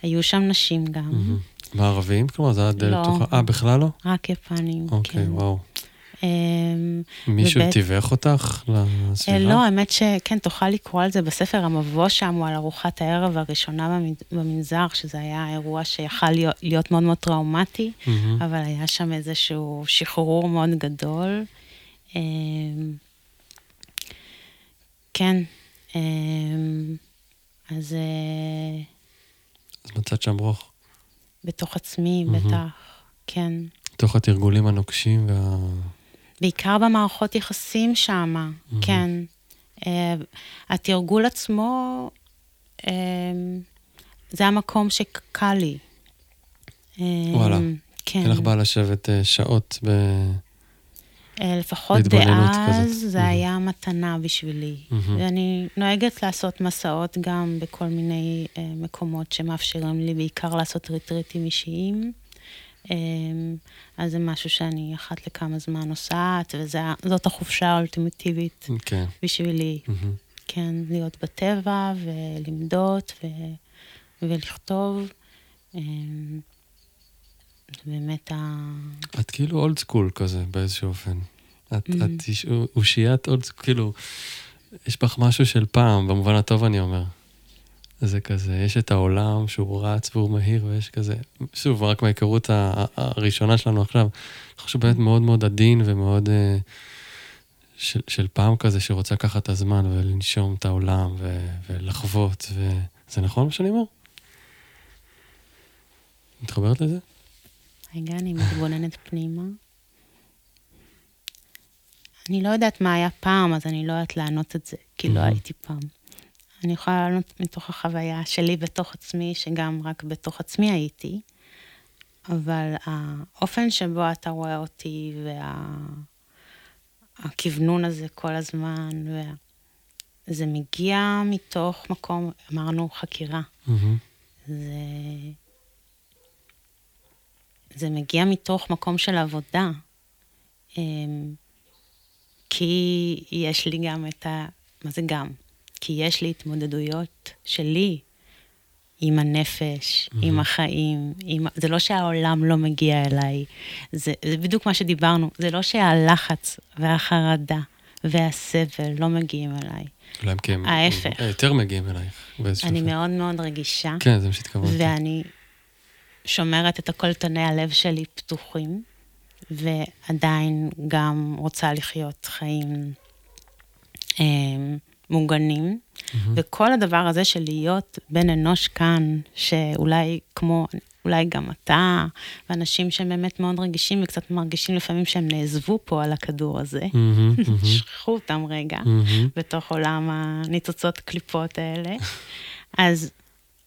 היו שם נשים גם, מהמם. מה, ערבים? כלומר, זה היה דלת לא. פתוחה? אה, בכלל לא? רק יפנים, אוקיי, כן. וואו. אמ, מישהו ובעצם- תיווך אותך אה, לסביבה? לא, האמת שכן, תוכל לקרוא על זה בספר. המבוא שם הוא על ארוחת הערב הראשונה במנ- במנזר, שזה היה אירוע שיכל להיות, להיות מאוד מאוד טראומטי, מהמם. אבל היה שם איזשהו שחרור מאוד גדול. אמ, כן, אמ, אז אה, אז מצאת שם רוך. בתוך עצמי, מהמם. בטח, כן. תוך התרגולים הנוקשים וה... בעיקר במערכות יחסים שם, כן. Uh, התרגול עצמו, uh, זה המקום שקל לי. Uh, וואלה. כן. אין לך בעיה לשבת אה, שעות ב... Uh, לפחות דאז כזאת. זה מהמם. היה מתנה בשבילי. מהמם. ואני נוהגת לעשות מסעות גם בכל מיני uh, מקומות שמאפשרים לי בעיקר לעשות ריטריטים אישיים. Um, אז זה משהו שאני אחת לכמה זמן נוסעת, וזאת החופשה האולטימטיבית כן. בשבילי. מהמם. כן, להיות בטבע ולמדוד ו... ולכתוב. אמ, באמת ה... את כאילו old school כזה, באיזשהו אופן. את, Mm. את אושיית old school, כאילו, יש בך משהו של פעם, במובן הטוב אני אומר. זה כזה, יש את העולם שהוא רץ והוא מהיר, ויש כזה, שוב, רק מההיכרות הראשונה שלנו עכשיו, אני חושב באמת מאוד מאוד עדין ומאוד אה, של, של פעם כזה, שרוצה לקחת את הזמן ולנשום את העולם ו, ולחוות, וזה נכון מה שאני אומר? מתחברת לזה? רגע, אני מתבוננת פנימה. אני לא יודעת מה היה פעם, אז אני לא יודעת לענות את זה, כי לא. הייתי פעם. אני יכולה לענות מתוך החוויה שלי בתוך עצמי, שגם רק בתוך עצמי הייתי, אבל האופן שבו אתה רואה אותי, והכוונון הזה כל הזמן, וה... זה מגיע מתוך מקום, אמרנו, חקירה. מהמם. זה... זה מגיע מתוך מקום של עבודה. אמ, כי יש לי גם את ה... מה זה גם? כי יש לי התמודדויות שלי עם הנפש, mm-hmm. עם החיים. עם... זה לא שהעולם לא מגיע אליי, זה, זה בדיוק מה שדיברנו. זה לא שהלחץ והחרדה והסבל לא מגיעים אליי. אולי הם כי הם ההפך. יותר מגיעים אלייך באיזשהו אני אופן. מאוד מאוד רגישה, כן, זה מה שהתכוונתי. ואני שומרת את כל תני הלב שלי פתוחים, ועדיין גם רוצה לחיות חיים אה, מוגנים. וכל הדבר הזה של להיות בן אנוש כאן, שאולי כמו, אולי גם אתה, ואנשים שהם באמת מאוד רגישים וקצת מרגישים לפעמים שהם נעזבו פה על הכדור הזה, מהמם, מהמם, שכחו אותם רגע. מהמם. בתוך עולם הניצוצות קליפות האלה. אז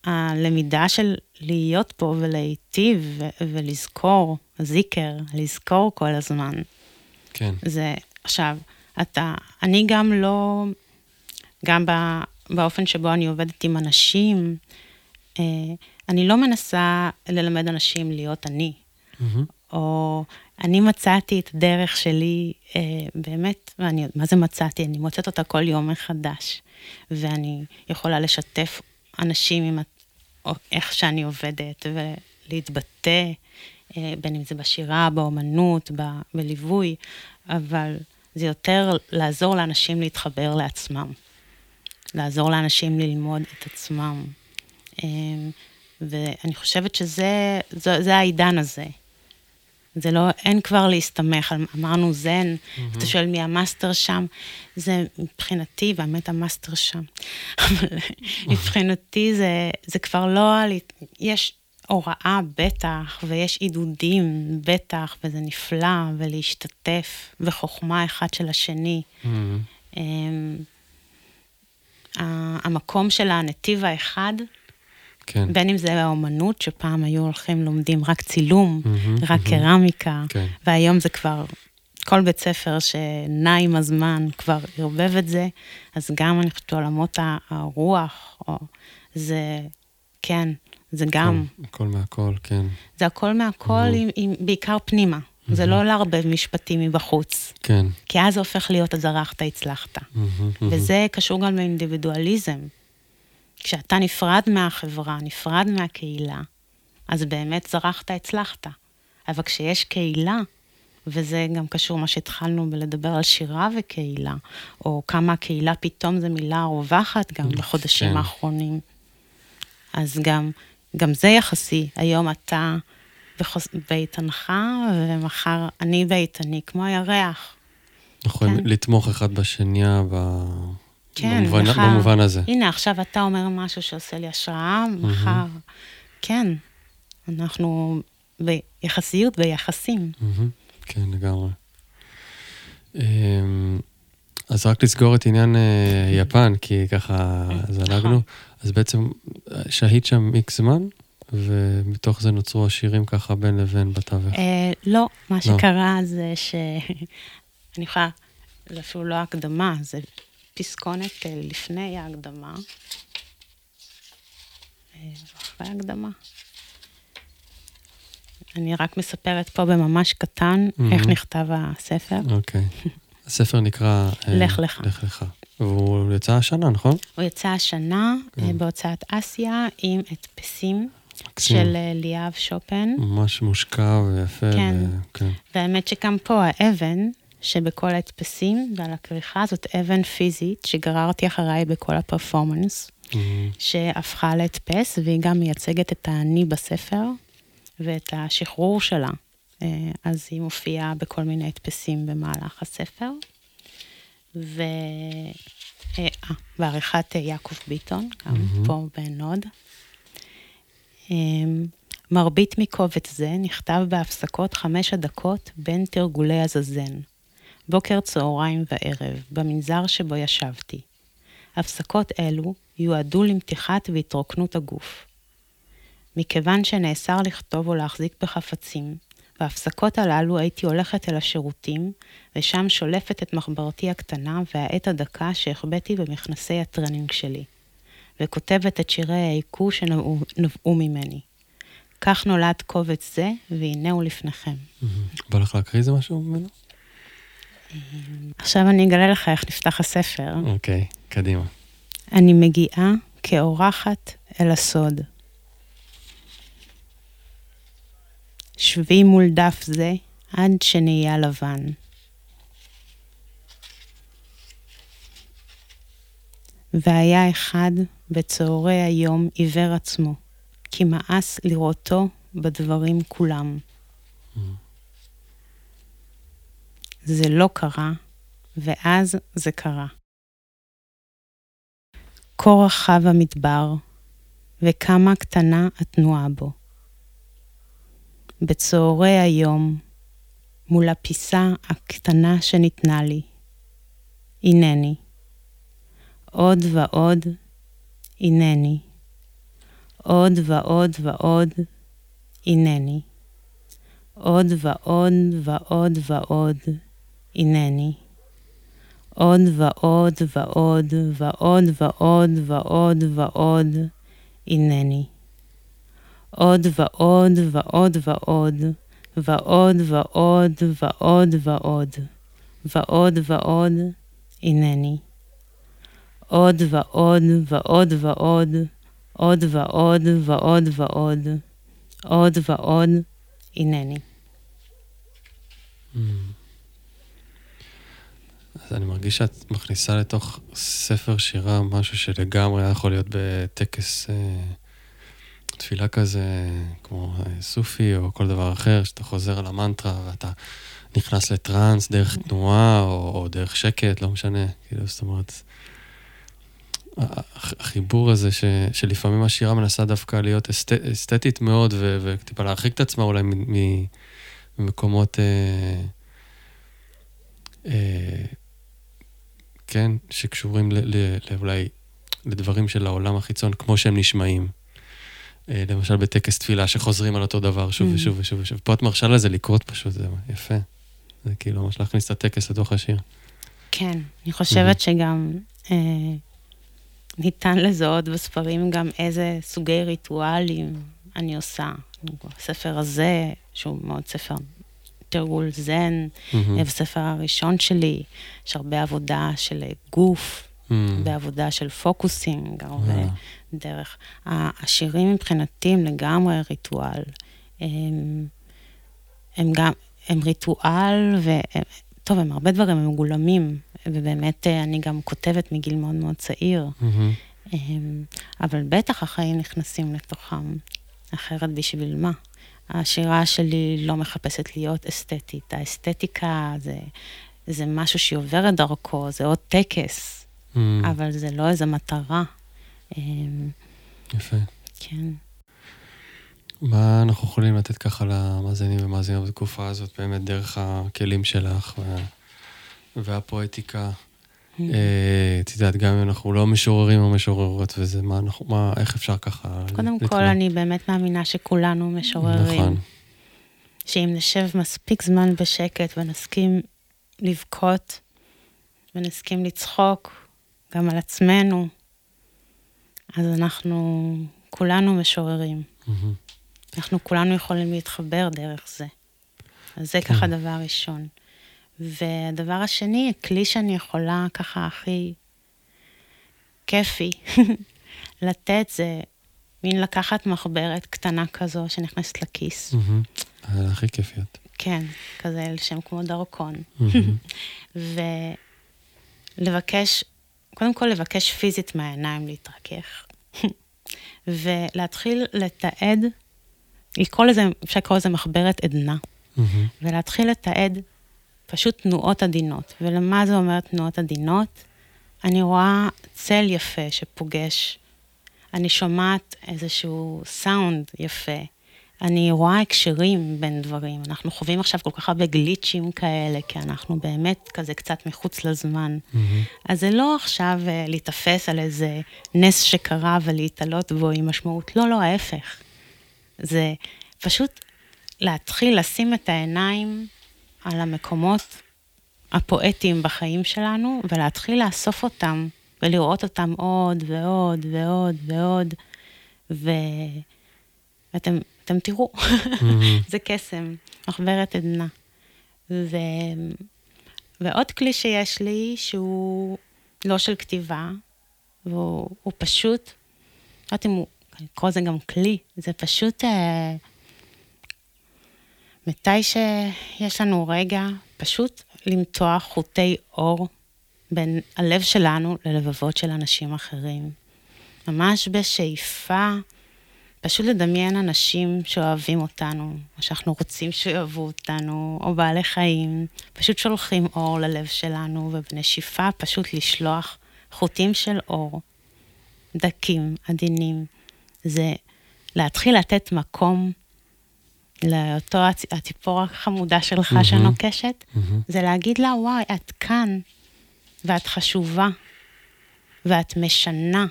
הלמידה של להיות פה ולהיטיב ו- ולזכור, זיקר, לזכור כל הזמן, כן. זה עכשיו, אתה, אני גם לא, גם באופן שבו אני עובדת עם אנשים, אה, אני לא מנסה ללמד אנשים להיות אני. מהמם. או אני מצאתי את הדרך שלי, אה, באמת, ואני, מה זה מצאתי? אני מוצאת אותה כל יום מחדש, ואני יכולה לשתף אנשים עם או איך שאני עובדת, ולהתבטא, אה, בין אם זה בשירה, באומנות, ב- בליווי, אבל זה יותר לעזור לאנשים להתחבר לעצמם, לעזור לאנשים ללמוד את עצמם. אה, ואני חושבת שזה זה, זה העידן הזה. זה לא, אין כבר להסתמך, אמרנו זן, mm-hmm. אתה שואל מי המאסטר שם, זה מבחינתי, והאמת המאסטר שם, אבל מבחינתי זה, זה כבר לא, יש הוראה בטח, ויש עידודים בטח, וזה נפלא, ולהשתתף, וחוכמה אחד של השני. מהמם. המקום של הנתיב האחד, כן. בין אם זה האומנות, שפעם היו הולכים, לומדים רק צילום, מהמם, רק מהמם. קרמיקה, כן. והיום זה כבר, כל בית ספר שנע עם הזמן כבר ערבב את זה, אז גם אני חושבת עולמות הרוח, או, זה, כן, זה גם, הכל- הכל מהכל, כן. זה הכל מהכל, עם, עם, בעיקר פנימה. זה לא לערבב משפטים מבחוץ, כן. כי אז זה הופך להיות הזרחת, הצלחת. מהמם. וזה קשור גם לאינדיבידואליזם. כשאתה נפרד מהחברה, נפרד מהקהילה, אז באמת זרחת, הצלחת. אבל כשיש קהילה, וזה גם קשור מה שהתחלנו בלדבר על שירה וקהילה, או כמה הקהילה פתאום זו מילה רווחת גם בחודשים כן. האחרונים. אז גם, גם זה יחסי. היום אתה בחוס... באיתנך, ומחר אני באיתני, כמו הירח. יכולים כן. לתמוך אחד בשנייה ב... כן, במובן, מחר. במובן הזה. הנה, עכשיו אתה אומר משהו שעושה לי השראה, מחר. כן, אנחנו ביחסיות, ביחסים. מהמם. כן, לגמרי. אמ, אז רק לסגור את עניין אה, יפן, כי ככה זלגנו. אז בעצם אה, שהית שם איקס זמן, ומתוך זה נוצרו השירים ככה בין לבין בתווך. אה, לא, מה שקרה זה ש... אני יכולה, זה אפילו לא הקדמה, זה פסקונת לפני ההקדמה. אה, אחרי ההקדמה. אני רק מספרת פה בממש קטן איך מהמם. נכתב הספר. אוקיי. הספר נקרא... אה, לך לך. לך לך. והוא יצא השנה, נכון? הוא יצא השנה כן. אה, בהוצאת אסיה עם הדפסים. של אה, ליאב שופן. ממש מושקע ויפה. כן. ו- כן. והאמת שגם פה האבן שבכל ההדפסים ועל הכריכה זאת אבן פיזית שגררתי אחריי בכל הפרפורמנס, מהמם. שהפכה להדפס והיא גם מייצגת את האני בספר ואת השחרור שלה. אה, אז היא מופיעה בכל מיני הדפסים במהלך הספר. ו... אה, בעריכת אה, יעקב ביטון, גם מהמם. פה בנוד. אמ, מרבית מקובץ זה נכתב בהפסקות חמש הדקות בין תרגולי הזזן, בוקר, צהריים וערב, במנזר שבו ישבתי. הפסקות אלו יועדו למתיחת והתרוקנות הגוף. מכיוון שנאסר לכתוב או להחזיק בחפצים, בהפסקות הללו הייתי הולכת אל השירותים, ושם שולפת את מחברתי הקטנה והעט הדקה שהחבאתי במכנסי הטרנינג שלי, וכותבת את שירי העיקו שנבעו נבעו ממני. כך נולד קובץ זה, והנה הוא לפניכם. מהמם. בא לך להקריא איזה משהו ממנו? עכשיו אני אגלה לך איך נפתח הספר. אוקיי, קדימה. אני מגיעה כאורחת אל הסוד. שבי מול דף זה עד שנהיה לבן. והיה אחד בצהרי היום עיוור עצמו, כי מאס לראותו בדברים כולם. זה לא קרה, ואז זה קרה. כה רחב המדבר, וכמה קטנה התנועה בו. בצהרי היום, מול הפיסה הקטנה שניתנה לי, הנני. עוד ועוד, הנני. עוד ועוד ועוד, הנני. עוד ועוד ועוד ועוד, הנני. עוד ועוד ועוד ועוד ועוד ועוד ועוד, הנני. עוד ועוד ועוד ועוד, ועוד ועוד ועוד ועוד, ועוד ועוד, הנני. עוד ועוד ועוד ועוד, עוד ועוד ועוד ועוד, עוד ועוד, הנני. אז אני מרגיש שאת מכניסה לתוך ספר שירה משהו שלגמרי היה יכול להיות בטקס אה, תפילה כזה, כמו אה, סופי או כל דבר אחר, שאתה חוזר על המנטרה ואתה נכנס לטראנס דרך תנועה או, או דרך שקט, לא משנה. כאילו, זאת אומרת, החיבור הזה ש, שלפעמים השירה מנסה דווקא להיות אסת, אסתטית מאוד וטיפה להרחיק את עצמה אולי ממקומות... אה, אה, כן, שקשורים ל, ל, אולי לדברים של העולם החיצון, כמו שהם נשמעים. אה, למשל בטקס תפילה, שחוזרים על אותו דבר שוב mm. ושוב ושוב ושוב. פה את מרשה לזה לקרות פשוט, זה יפה. זה כאילו ממש להכניס את הטקס לתוך השיר. כן, אני חושבת mm-hmm. שגם אה, ניתן לזהות בספרים גם איזה סוגי ריטואלים אני עושה. הספר הזה, שהוא מאוד ספר תרגול זן, mm-hmm. בספר הראשון שלי, יש הרבה עבודה של גוף, mm-hmm. הרבה עבודה של פוקוסינג, הרבה mm-hmm. דרך. השירים מבחינתי הם לגמרי ריטואל. הם, הם גם, הם ריטואל, והם, טוב, הם הרבה דברים, הם מגולמים, ובאמת אה, אני גם כותבת מגיל מאוד מאוד צעיר. Mm-hmm. אבל בטח החיים נכנסים לתוכם, אחרת בשביל מה? השירה שלי לא מחפשת להיות אסתטית. האסתטיקה זה, זה משהו שהיא עוברת דרכו, זה עוד טקס, mm. אבל זה לא איזו מטרה. אמ, יפה. כן. מה אנחנו יכולים לתת ככה למאזינים ומאזינות בתקופה הזאת, באמת דרך הכלים שלך וה... והפואטיקה? אה, את יודעת, גם אם אנחנו לא משוררים או משוררות, וזה מה אנחנו, מה, איך אפשר ככה... קודם כל, אני באמת מאמינה שכולנו משוררים. נכון. שאם נשב מספיק זמן בשקט ונסכים לבכות, ונסכים לצחוק גם על עצמנו, אז אנחנו כולנו משוררים. אנחנו כולנו יכולים להתחבר דרך זה. אז זה ככה כן. דבר ראשון. והדבר השני, כלי שאני יכולה ככה הכי כיפי לתת, זה מין לקחת מחברת קטנה כזו שנכנסת לכיס. הכי כיפיות. כן, כזה שם כמו דרכון. ולבקש, קודם כל לבקש פיזית מהעיניים להתרכך. ולהתחיל לתעד, לקרוא לזה, אפשר לקרוא לזה מחברת עדנה. ולהתחיל לתעד פשוט תנועות עדינות. ולמה זה אומר תנועות עדינות? אני רואה צל יפה שפוגש, אני שומעת איזשהו סאונד יפה, אני רואה הקשרים בין דברים. אנחנו חווים עכשיו כל כך הרבה גליצ'ים כאלה, כי אנחנו באמת כזה קצת מחוץ לזמן. Mm-hmm. אז זה לא עכשיו uh, להיתפס על איזה נס שקרה ולהתעלות בו עם משמעות. לא, לא, ההפך. זה פשוט להתחיל לשים את העיניים על המקומות הפואטיים בחיים שלנו, ולהתחיל לאסוף אותם, ולראות אותם עוד ועוד ועוד ועוד, ו... ואתם אתם תראו, mm-hmm. זה קסם, מחברת עדנה. ו... ועוד כלי שיש לי, שהוא לא של כתיבה, והוא פשוט, לא יודעת אם הוא, אקרא לזה גם כלי, זה פשוט... אה, מתי שיש לנו רגע, פשוט למתוח חוטי אור בין הלב שלנו ללבבות של אנשים אחרים. ממש בשאיפה, פשוט לדמיין אנשים שאוהבים אותנו, או שאנחנו רוצים שאוהבו אותנו, או בעלי חיים, פשוט שולחים אור ללב שלנו, ובנשיפה פשוט לשלוח חוטים של אור, דקים, עדינים. זה להתחיל לתת מקום לאותו הציפור החמודה שלך mm-hmm. שנוקשת, mm-hmm. זה להגיד לה, וואי, את כאן, ואת חשובה, ואת משנה.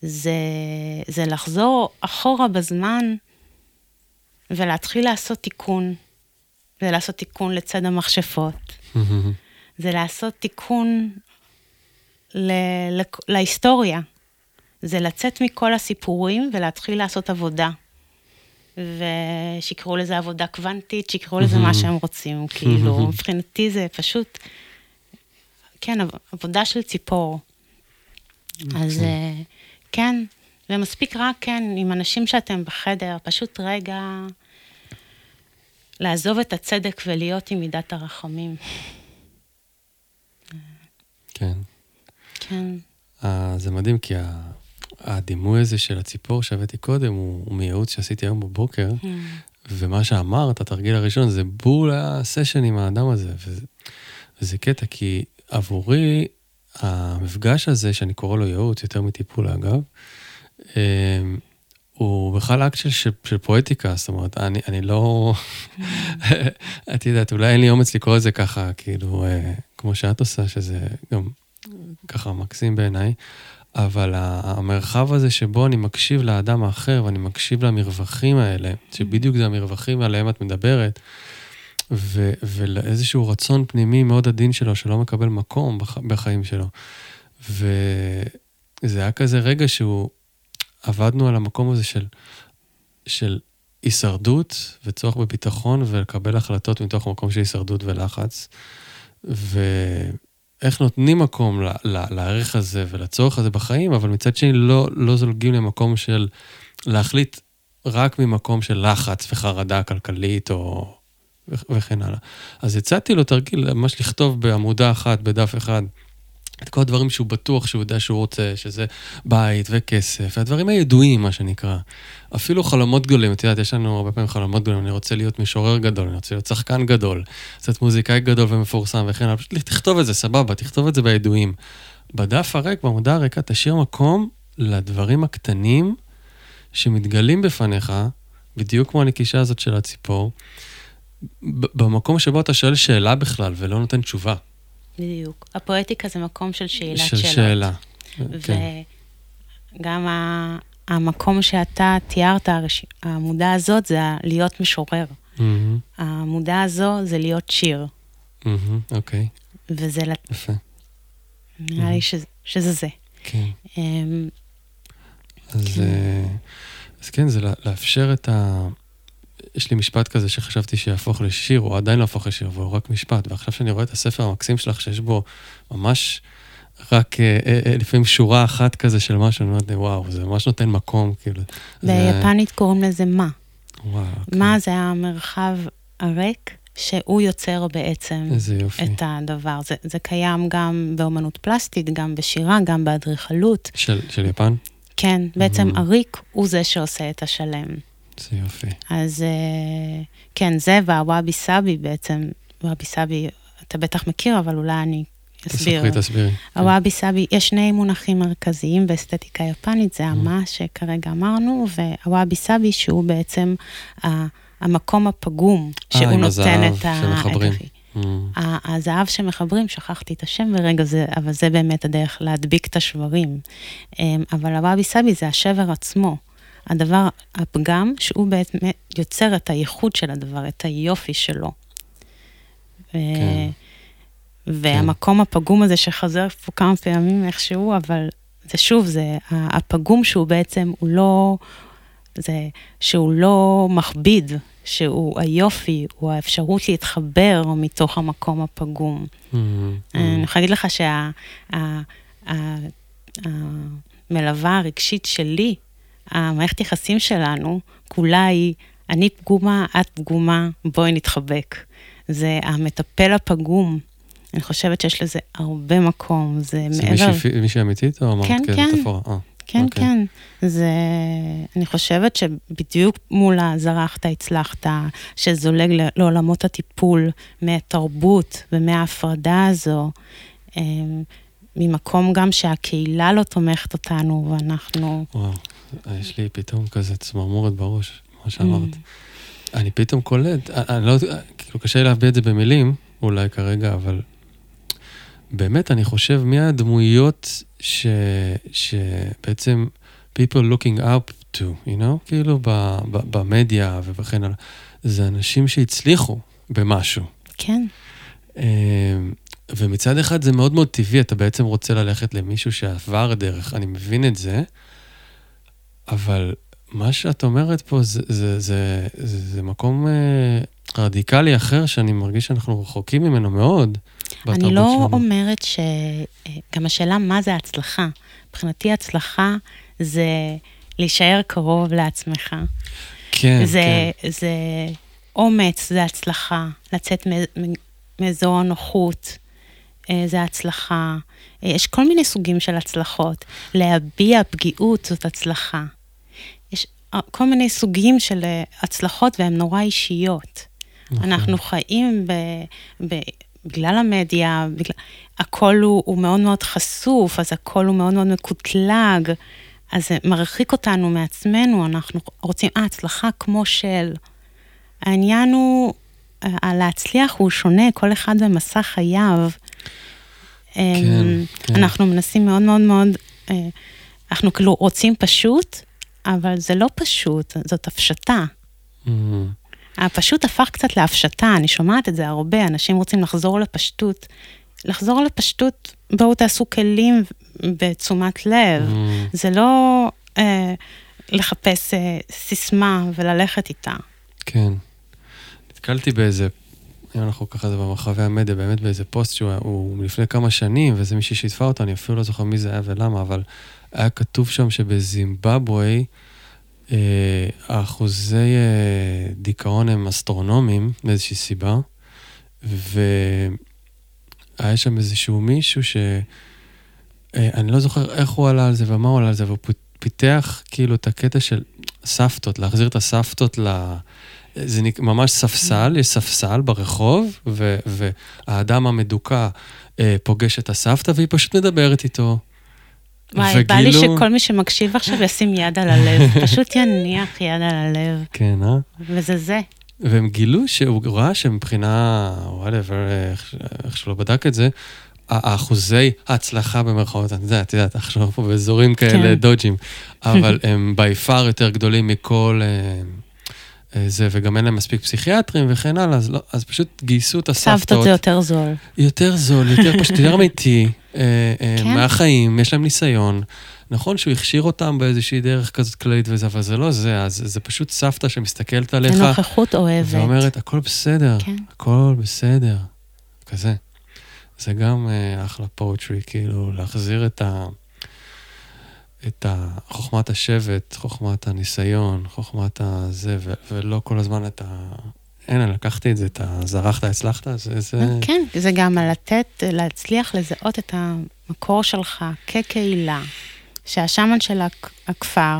זה, זה לחזור אחורה בזמן ולהתחיל לעשות תיקון. זה לעשות תיקון לצד המכשפות. Mm-hmm. זה לעשות תיקון ל, ל, להיסטוריה. זה לצאת מכל הסיפורים ולהתחיל לעשות עבודה. ושיקראו לזה עבודה קוונטית, שיקראו לזה מה שהם רוצים, כאילו, מבחינתי זה פשוט, כן, עבודה של ציפור. אז אוקיי. אה, כן, ומספיק רק, כן, עם אנשים שאתם בחדר, פשוט רגע לעזוב את הצדק ולהיות עם מידת הרחמים. כן. כן. Uh, זה מדהים, כי הדימוי הזה של הציפור שהבאתי קודם, הוא, הוא מייעוץ שעשיתי היום בבוקר, mm. ומה שאמרת, התרגיל הראשון, זה בול הסשן עם האדם הזה. וזה, וזה קטע, כי עבורי, המפגש הזה, שאני קורא לו ייעוץ, יותר מטיפול אגב, אמ, הוא בכלל אקט של, של, של פואטיקה, זאת אומרת, אני, אני לא... את יודעת, אולי אין לי אומץ לקרוא את זה ככה, כאילו, אה, כמו שאת עושה, שזה גם ככה מקסים בעיניי, אבל המרחב הזה שבו אני מקשיב לאדם האחר ואני מקשיב למרווחים האלה, שבדיוק זה המרווחים עליהם את מדברת, ו- ולאיזשהו רצון פנימי מאוד עדין שלו, שלא מקבל מקום בח- בחיים שלו. וזה היה כזה רגע שהוא, עבדנו על המקום הזה של, של הישרדות וצורך בביטחון ולקבל החלטות מתוך מקום של הישרדות ולחץ. ואיך נותנים מקום ל- ל- לערך הזה ולצורך הזה בחיים, אבל מצד שני לא, לא זולגים למקום של להחליט רק ממקום של לחץ וחרדה כלכלית או וכן הלאה. אז הצעתי לו תרגיל, ממש לכתוב בעמודה אחת, בדף אחד, את כל הדברים שהוא בטוח שהוא יודע שהוא רוצה, שזה בית וכסף, והדברים הידועים, מה שנקרא. אפילו חלומות גדולים, את יודעת, יש לנו הרבה פעמים חלומות גדולים, אני רוצה להיות משורר גדול, אני רוצה להיות שחקן גדול, קצת מוזיקאי גדול ומפורסם וכן הלאה, פשוט תכתוב את זה, סבבה, תכתוב את זה בידועים. בדף הריק, בעמודה הריקה, תשאיר מקום לדברים הקטנים שמתגלים בפניך, בדיוק כמו הנקישה הזאת של הציפור, במקום שבו אתה שואל שאלה בכלל ולא נותן תשובה. בדיוק. הפואטיקה זה מקום של שאלת של שאלות. שאלה. כן. וגם המקום שאתה תיארת, העמודה הזאת זה להיות משורר. Mm-hmm. העמודה הזו זה להיות שיר. Mm-hmm, אוקיי. וזה... יפה. נראה לי שזה, שזה זה. כן. אמ, אז, כן. אה, אז כן, זה לאפשר את ה... יש לי משפט כזה שחשבתי שיהפוך לשיר, הוא עדיין לא הפוך לשיר, והוא רק משפט. ועכשיו שאני רואה את הספר המקסים שלך, שיש בו ממש רק אה, אה, אה, לפעמים שורה אחת כזה של משהו, אני אומרת, וואו, זה ממש נותן מקום, כאילו. ביפנית זה... קוראים לזה מה. וואו. אוקיי. מה זה המרחב הריק שהוא יוצר בעצם את הדבר. זה, זה קיים גם באומנות פלסטית, גם בשירה, גם באדריכלות. של, של יפן? כן, בעצם mm-hmm. הריק הוא זה שעושה את השלם. זה יופי. אז אה, כן, זה והוואבי סאבי בעצם, וואבי סאבי, אתה בטח מכיר, אבל אולי אני אסביר. תספרי, תסבירי. כן. הוואבי סאבי, יש שני מונחים מרכזיים באסתטיקה יפנית, זה המה mm. שכרגע אמרנו, והוואבי סאבי שהוא בעצם המקום הפגום, אה, שהוא נותן את ה... שמחברים. Mm. הזהב שמחברים, שכחתי את השם ברגע זה, אבל זה באמת הדרך להדביק את השברים. אמ, אבל הוואבי סאבי זה השבר עצמו. הדבר, הפגם, שהוא בעצם יוצר את הייחוד של הדבר, את היופי שלו. כן. והמקום כן. הפגום הזה שחזר פה כמה פעמים איכשהו, אבל זה שוב, זה הפגום שהוא בעצם, הוא לא, זה שהוא לא מכביד, שהוא היופי, הוא האפשרות להתחבר מתוך המקום הפגום. Mm-hmm. אני יכולה להגיד לך שהמלווה הרגשית שלי, המערכת יחסים שלנו, כולה היא, אני פגומה, את פגומה, בואי נתחבק. זה המטפל הפגום. אני חושבת שיש לזה הרבה מקום, זה זה מעבר... מישהי- מישהי אמיתית או אמרת כן, כן. כמטאפורה? אה, כן, אוקיי. כן. זה, אני חושבת שבדיוק מול הזרחת הצלחת, שזולג לעולמות הטיפול מהתרבות ומההפרדה הזו, אמ, ממקום גם שהקהילה לא תומכת אותנו, ואנחנו... וואו, יש לי פתאום כזה צמרמורת בראש, מה שאמרת. Mm. אני פתאום קולט, אני- אני לא, כאילו קשה לי להביא את זה במילים, אולי כרגע, אבל באמת, אני חושב מי הדמויות ש, שבעצם people looking up to, you know? כאילו ב, ב, במדיה וכן הלאה. זה אנשים שהצליחו במשהו. כן, אה, ומצד אחד זה מאוד מאוד טבעי, אתה בעצם רוצה ללכת למישהו שעבר דרך, אני מבין את זה, אבל מה שאת אומרת פה זה, זה, זה, זה, זה מקום אה, רדיקלי אחר שאני מרגיש שאנחנו רחוקים ממנו מאוד. אני לא שלנו. אומרת ש... גם השאלה מה זה הצלחה. מבחינתי הצלחה זה להישאר קרוב לעצמך. כן, זה, כן. זה אומץ, זה הצלחה. לצאת מאזור הנוחות, אה, זה הצלחה. אה, יש כל מיני סוגים של הצלחות. להביע פגיעות זאת הצלחה. אה, כל מיני סוגים של אה, הצלחות והן נורא אישיות. נכון. אנחנו חיים ב, ב, בגלל המדיה, בגלל, הכל הוא, הוא מאוד מאוד חשוף, אז הכל הוא מאוד מאוד מקוטלג, אז זה מרחיק אותנו מעצמנו, אנחנו רוצים, אה, הצלחה כמו של. העניין הוא, אה, להצליח הוא שונה, כל אחד במסע חייו. אמ, כן. אנחנו מנסים מאוד מאוד מאוד, אה, אנחנו כאילו רוצים פשוט, אבל זה לא פשוט, זאת הפשטה. Mm, הפשוט הפך קצת להפשטה, אני שומעת את זה הרבה, אנשים רוצים לחזור לפשטות. לחזור לפשטות, בואו תעשו כלים בתשומת לב. mm, זה לא אה, לחפש אה, סיסמה וללכת איתה. כן. נתקלתי באיזה, אם אנחנו ככה זה במרחבי המדיה, באמת באיזה פוסט שהוא הוא מלפני כמה שנים, ואיזה מישהי שיתפה אותו, אני אפילו לא זוכר מי זה היה ולמה, אבל היה כתוב שם שבזימבבואה, אה, האחוזי אה, דיכאון הם אסטרונומיים, מאיזושהי סיבה, והיה שם איזשהו מישהו ש... אה, אני לא זוכר איך הוא עלה על זה ומה הוא עלה על זה, והוא פיתח כאילו את הקטע של סבתות, להחזיר את הסבתות ל... זה נק... ממש ספסל, יש ספסל ברחוב, ו... והאדם המדוכא אה, פוגש את הסבתא והיא פשוט מדברת איתו. וואי, בא לי וגילו- שכל מי שמקשיב עכשיו ישים יד על הלב, פשוט יניח יד על הלב, כן, אה? וזה זה. והם גילו שהוא ראה שמבחינה, whatever, איך, איך שלא בדק את זה, האחוזי ההצלחה במרכאות, את יודעת, את יודעת, עכשיו פה באזורים כאלה כן. dodgy ים, אבל הם by far יותר גדולים מכל אה, זה, וגם אין להם מספיק פסיכיאטרים וכן הלאה, אז, לא, אז פשוט גייסו את הסבתות. סבתות זה יותר זול. יותר זול, יותר פשוט, יותר אמיתי, אה, אה, כן. מהחיים, יש להם ניסיון. נכון שהוא הכשיר אותם באיזושהי דרך כזאת כללית וזה, אבל זה לא זה, אז זה פשוט סבתא שמסתכלת עליך. זה נוכחות אוהבת. ואומרת, הכל בסדר, כן. הכל בסדר, כזה. זה גם אה, אחלה פואטרי, כאילו, להחזיר את ה... את. חוכמת השבט, חוכמת הניסיון, חוכמת הזה, ו- ולא כל הזמן את ה... הנה, לקחתי את זה, את ה... זרחת, הצלחת, זה... זה... כן, זה גם לתת, להצליח לזהות את המקור שלך כקהילה, שהשאמן של הכ- הכפר,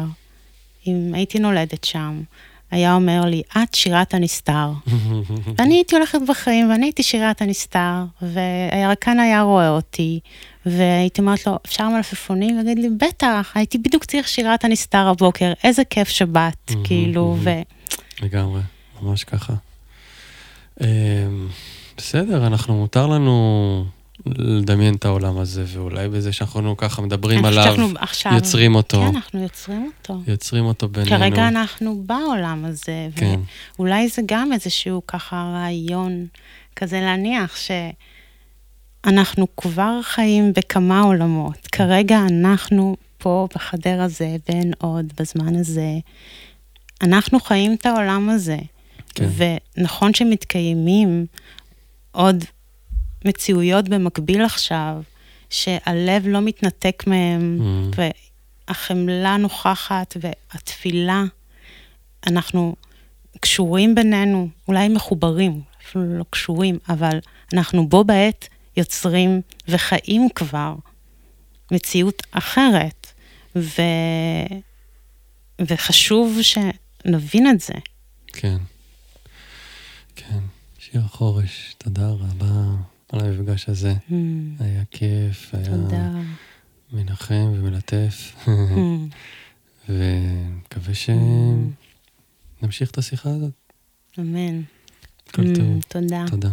אם הייתי נולדת שם, היה אומר לי, את שירת הנסתר. ואני הייתי הולכת בחיים, ואני הייתי שירת הנסתר, והירקן היה רואה אותי, והייתי אומרת לו, אפשר מלפפונים? הוא יגיד לי, בטח, הייתי בדיוק צריך שירת הנסתר הבוקר, איזה כיף שבת, כאילו, ו... לגמרי, ממש ככה. אמ, בסדר, אנחנו, מותר לנו לדמיין את העולם הזה, ואולי בזה שאנחנו ככה מדברים עליו, עכשיו- יוצרים אותו. כן, אנחנו יוצרים אותו. יוצרים אותו בינינו. כרגע אנחנו בעולם הזה, כן. ואולי זה גם איזשהו ככה רעיון כזה להניח שאנחנו כבר חיים בכמה עולמות. כרגע אנחנו פה בחדר הזה, בין עוד, בזמן הזה. אנחנו חיים את העולם הזה. כן. ונכון שמתקיימים עוד מציאויות במקביל עכשיו, שהלב לא מתנתק מהם, Mm. והחמלה נוכחת, והתפילה, אנחנו קשורים בינינו, אולי מחוברים, אפילו לא קשורים, אבל אנחנו בו בעת יוצרים וחיים כבר מציאות אחרת, ו... וחשוב שנבין את זה. כן. כן. שיר החורש, תודה רבה על המפגש הזה. Mm, היה כיף, היה תודה. מנחם ומלטף, Mm, ומקווה שנמשיך את השיחה הזאת. אמן. כל Mm, טוב. תודה. תודה.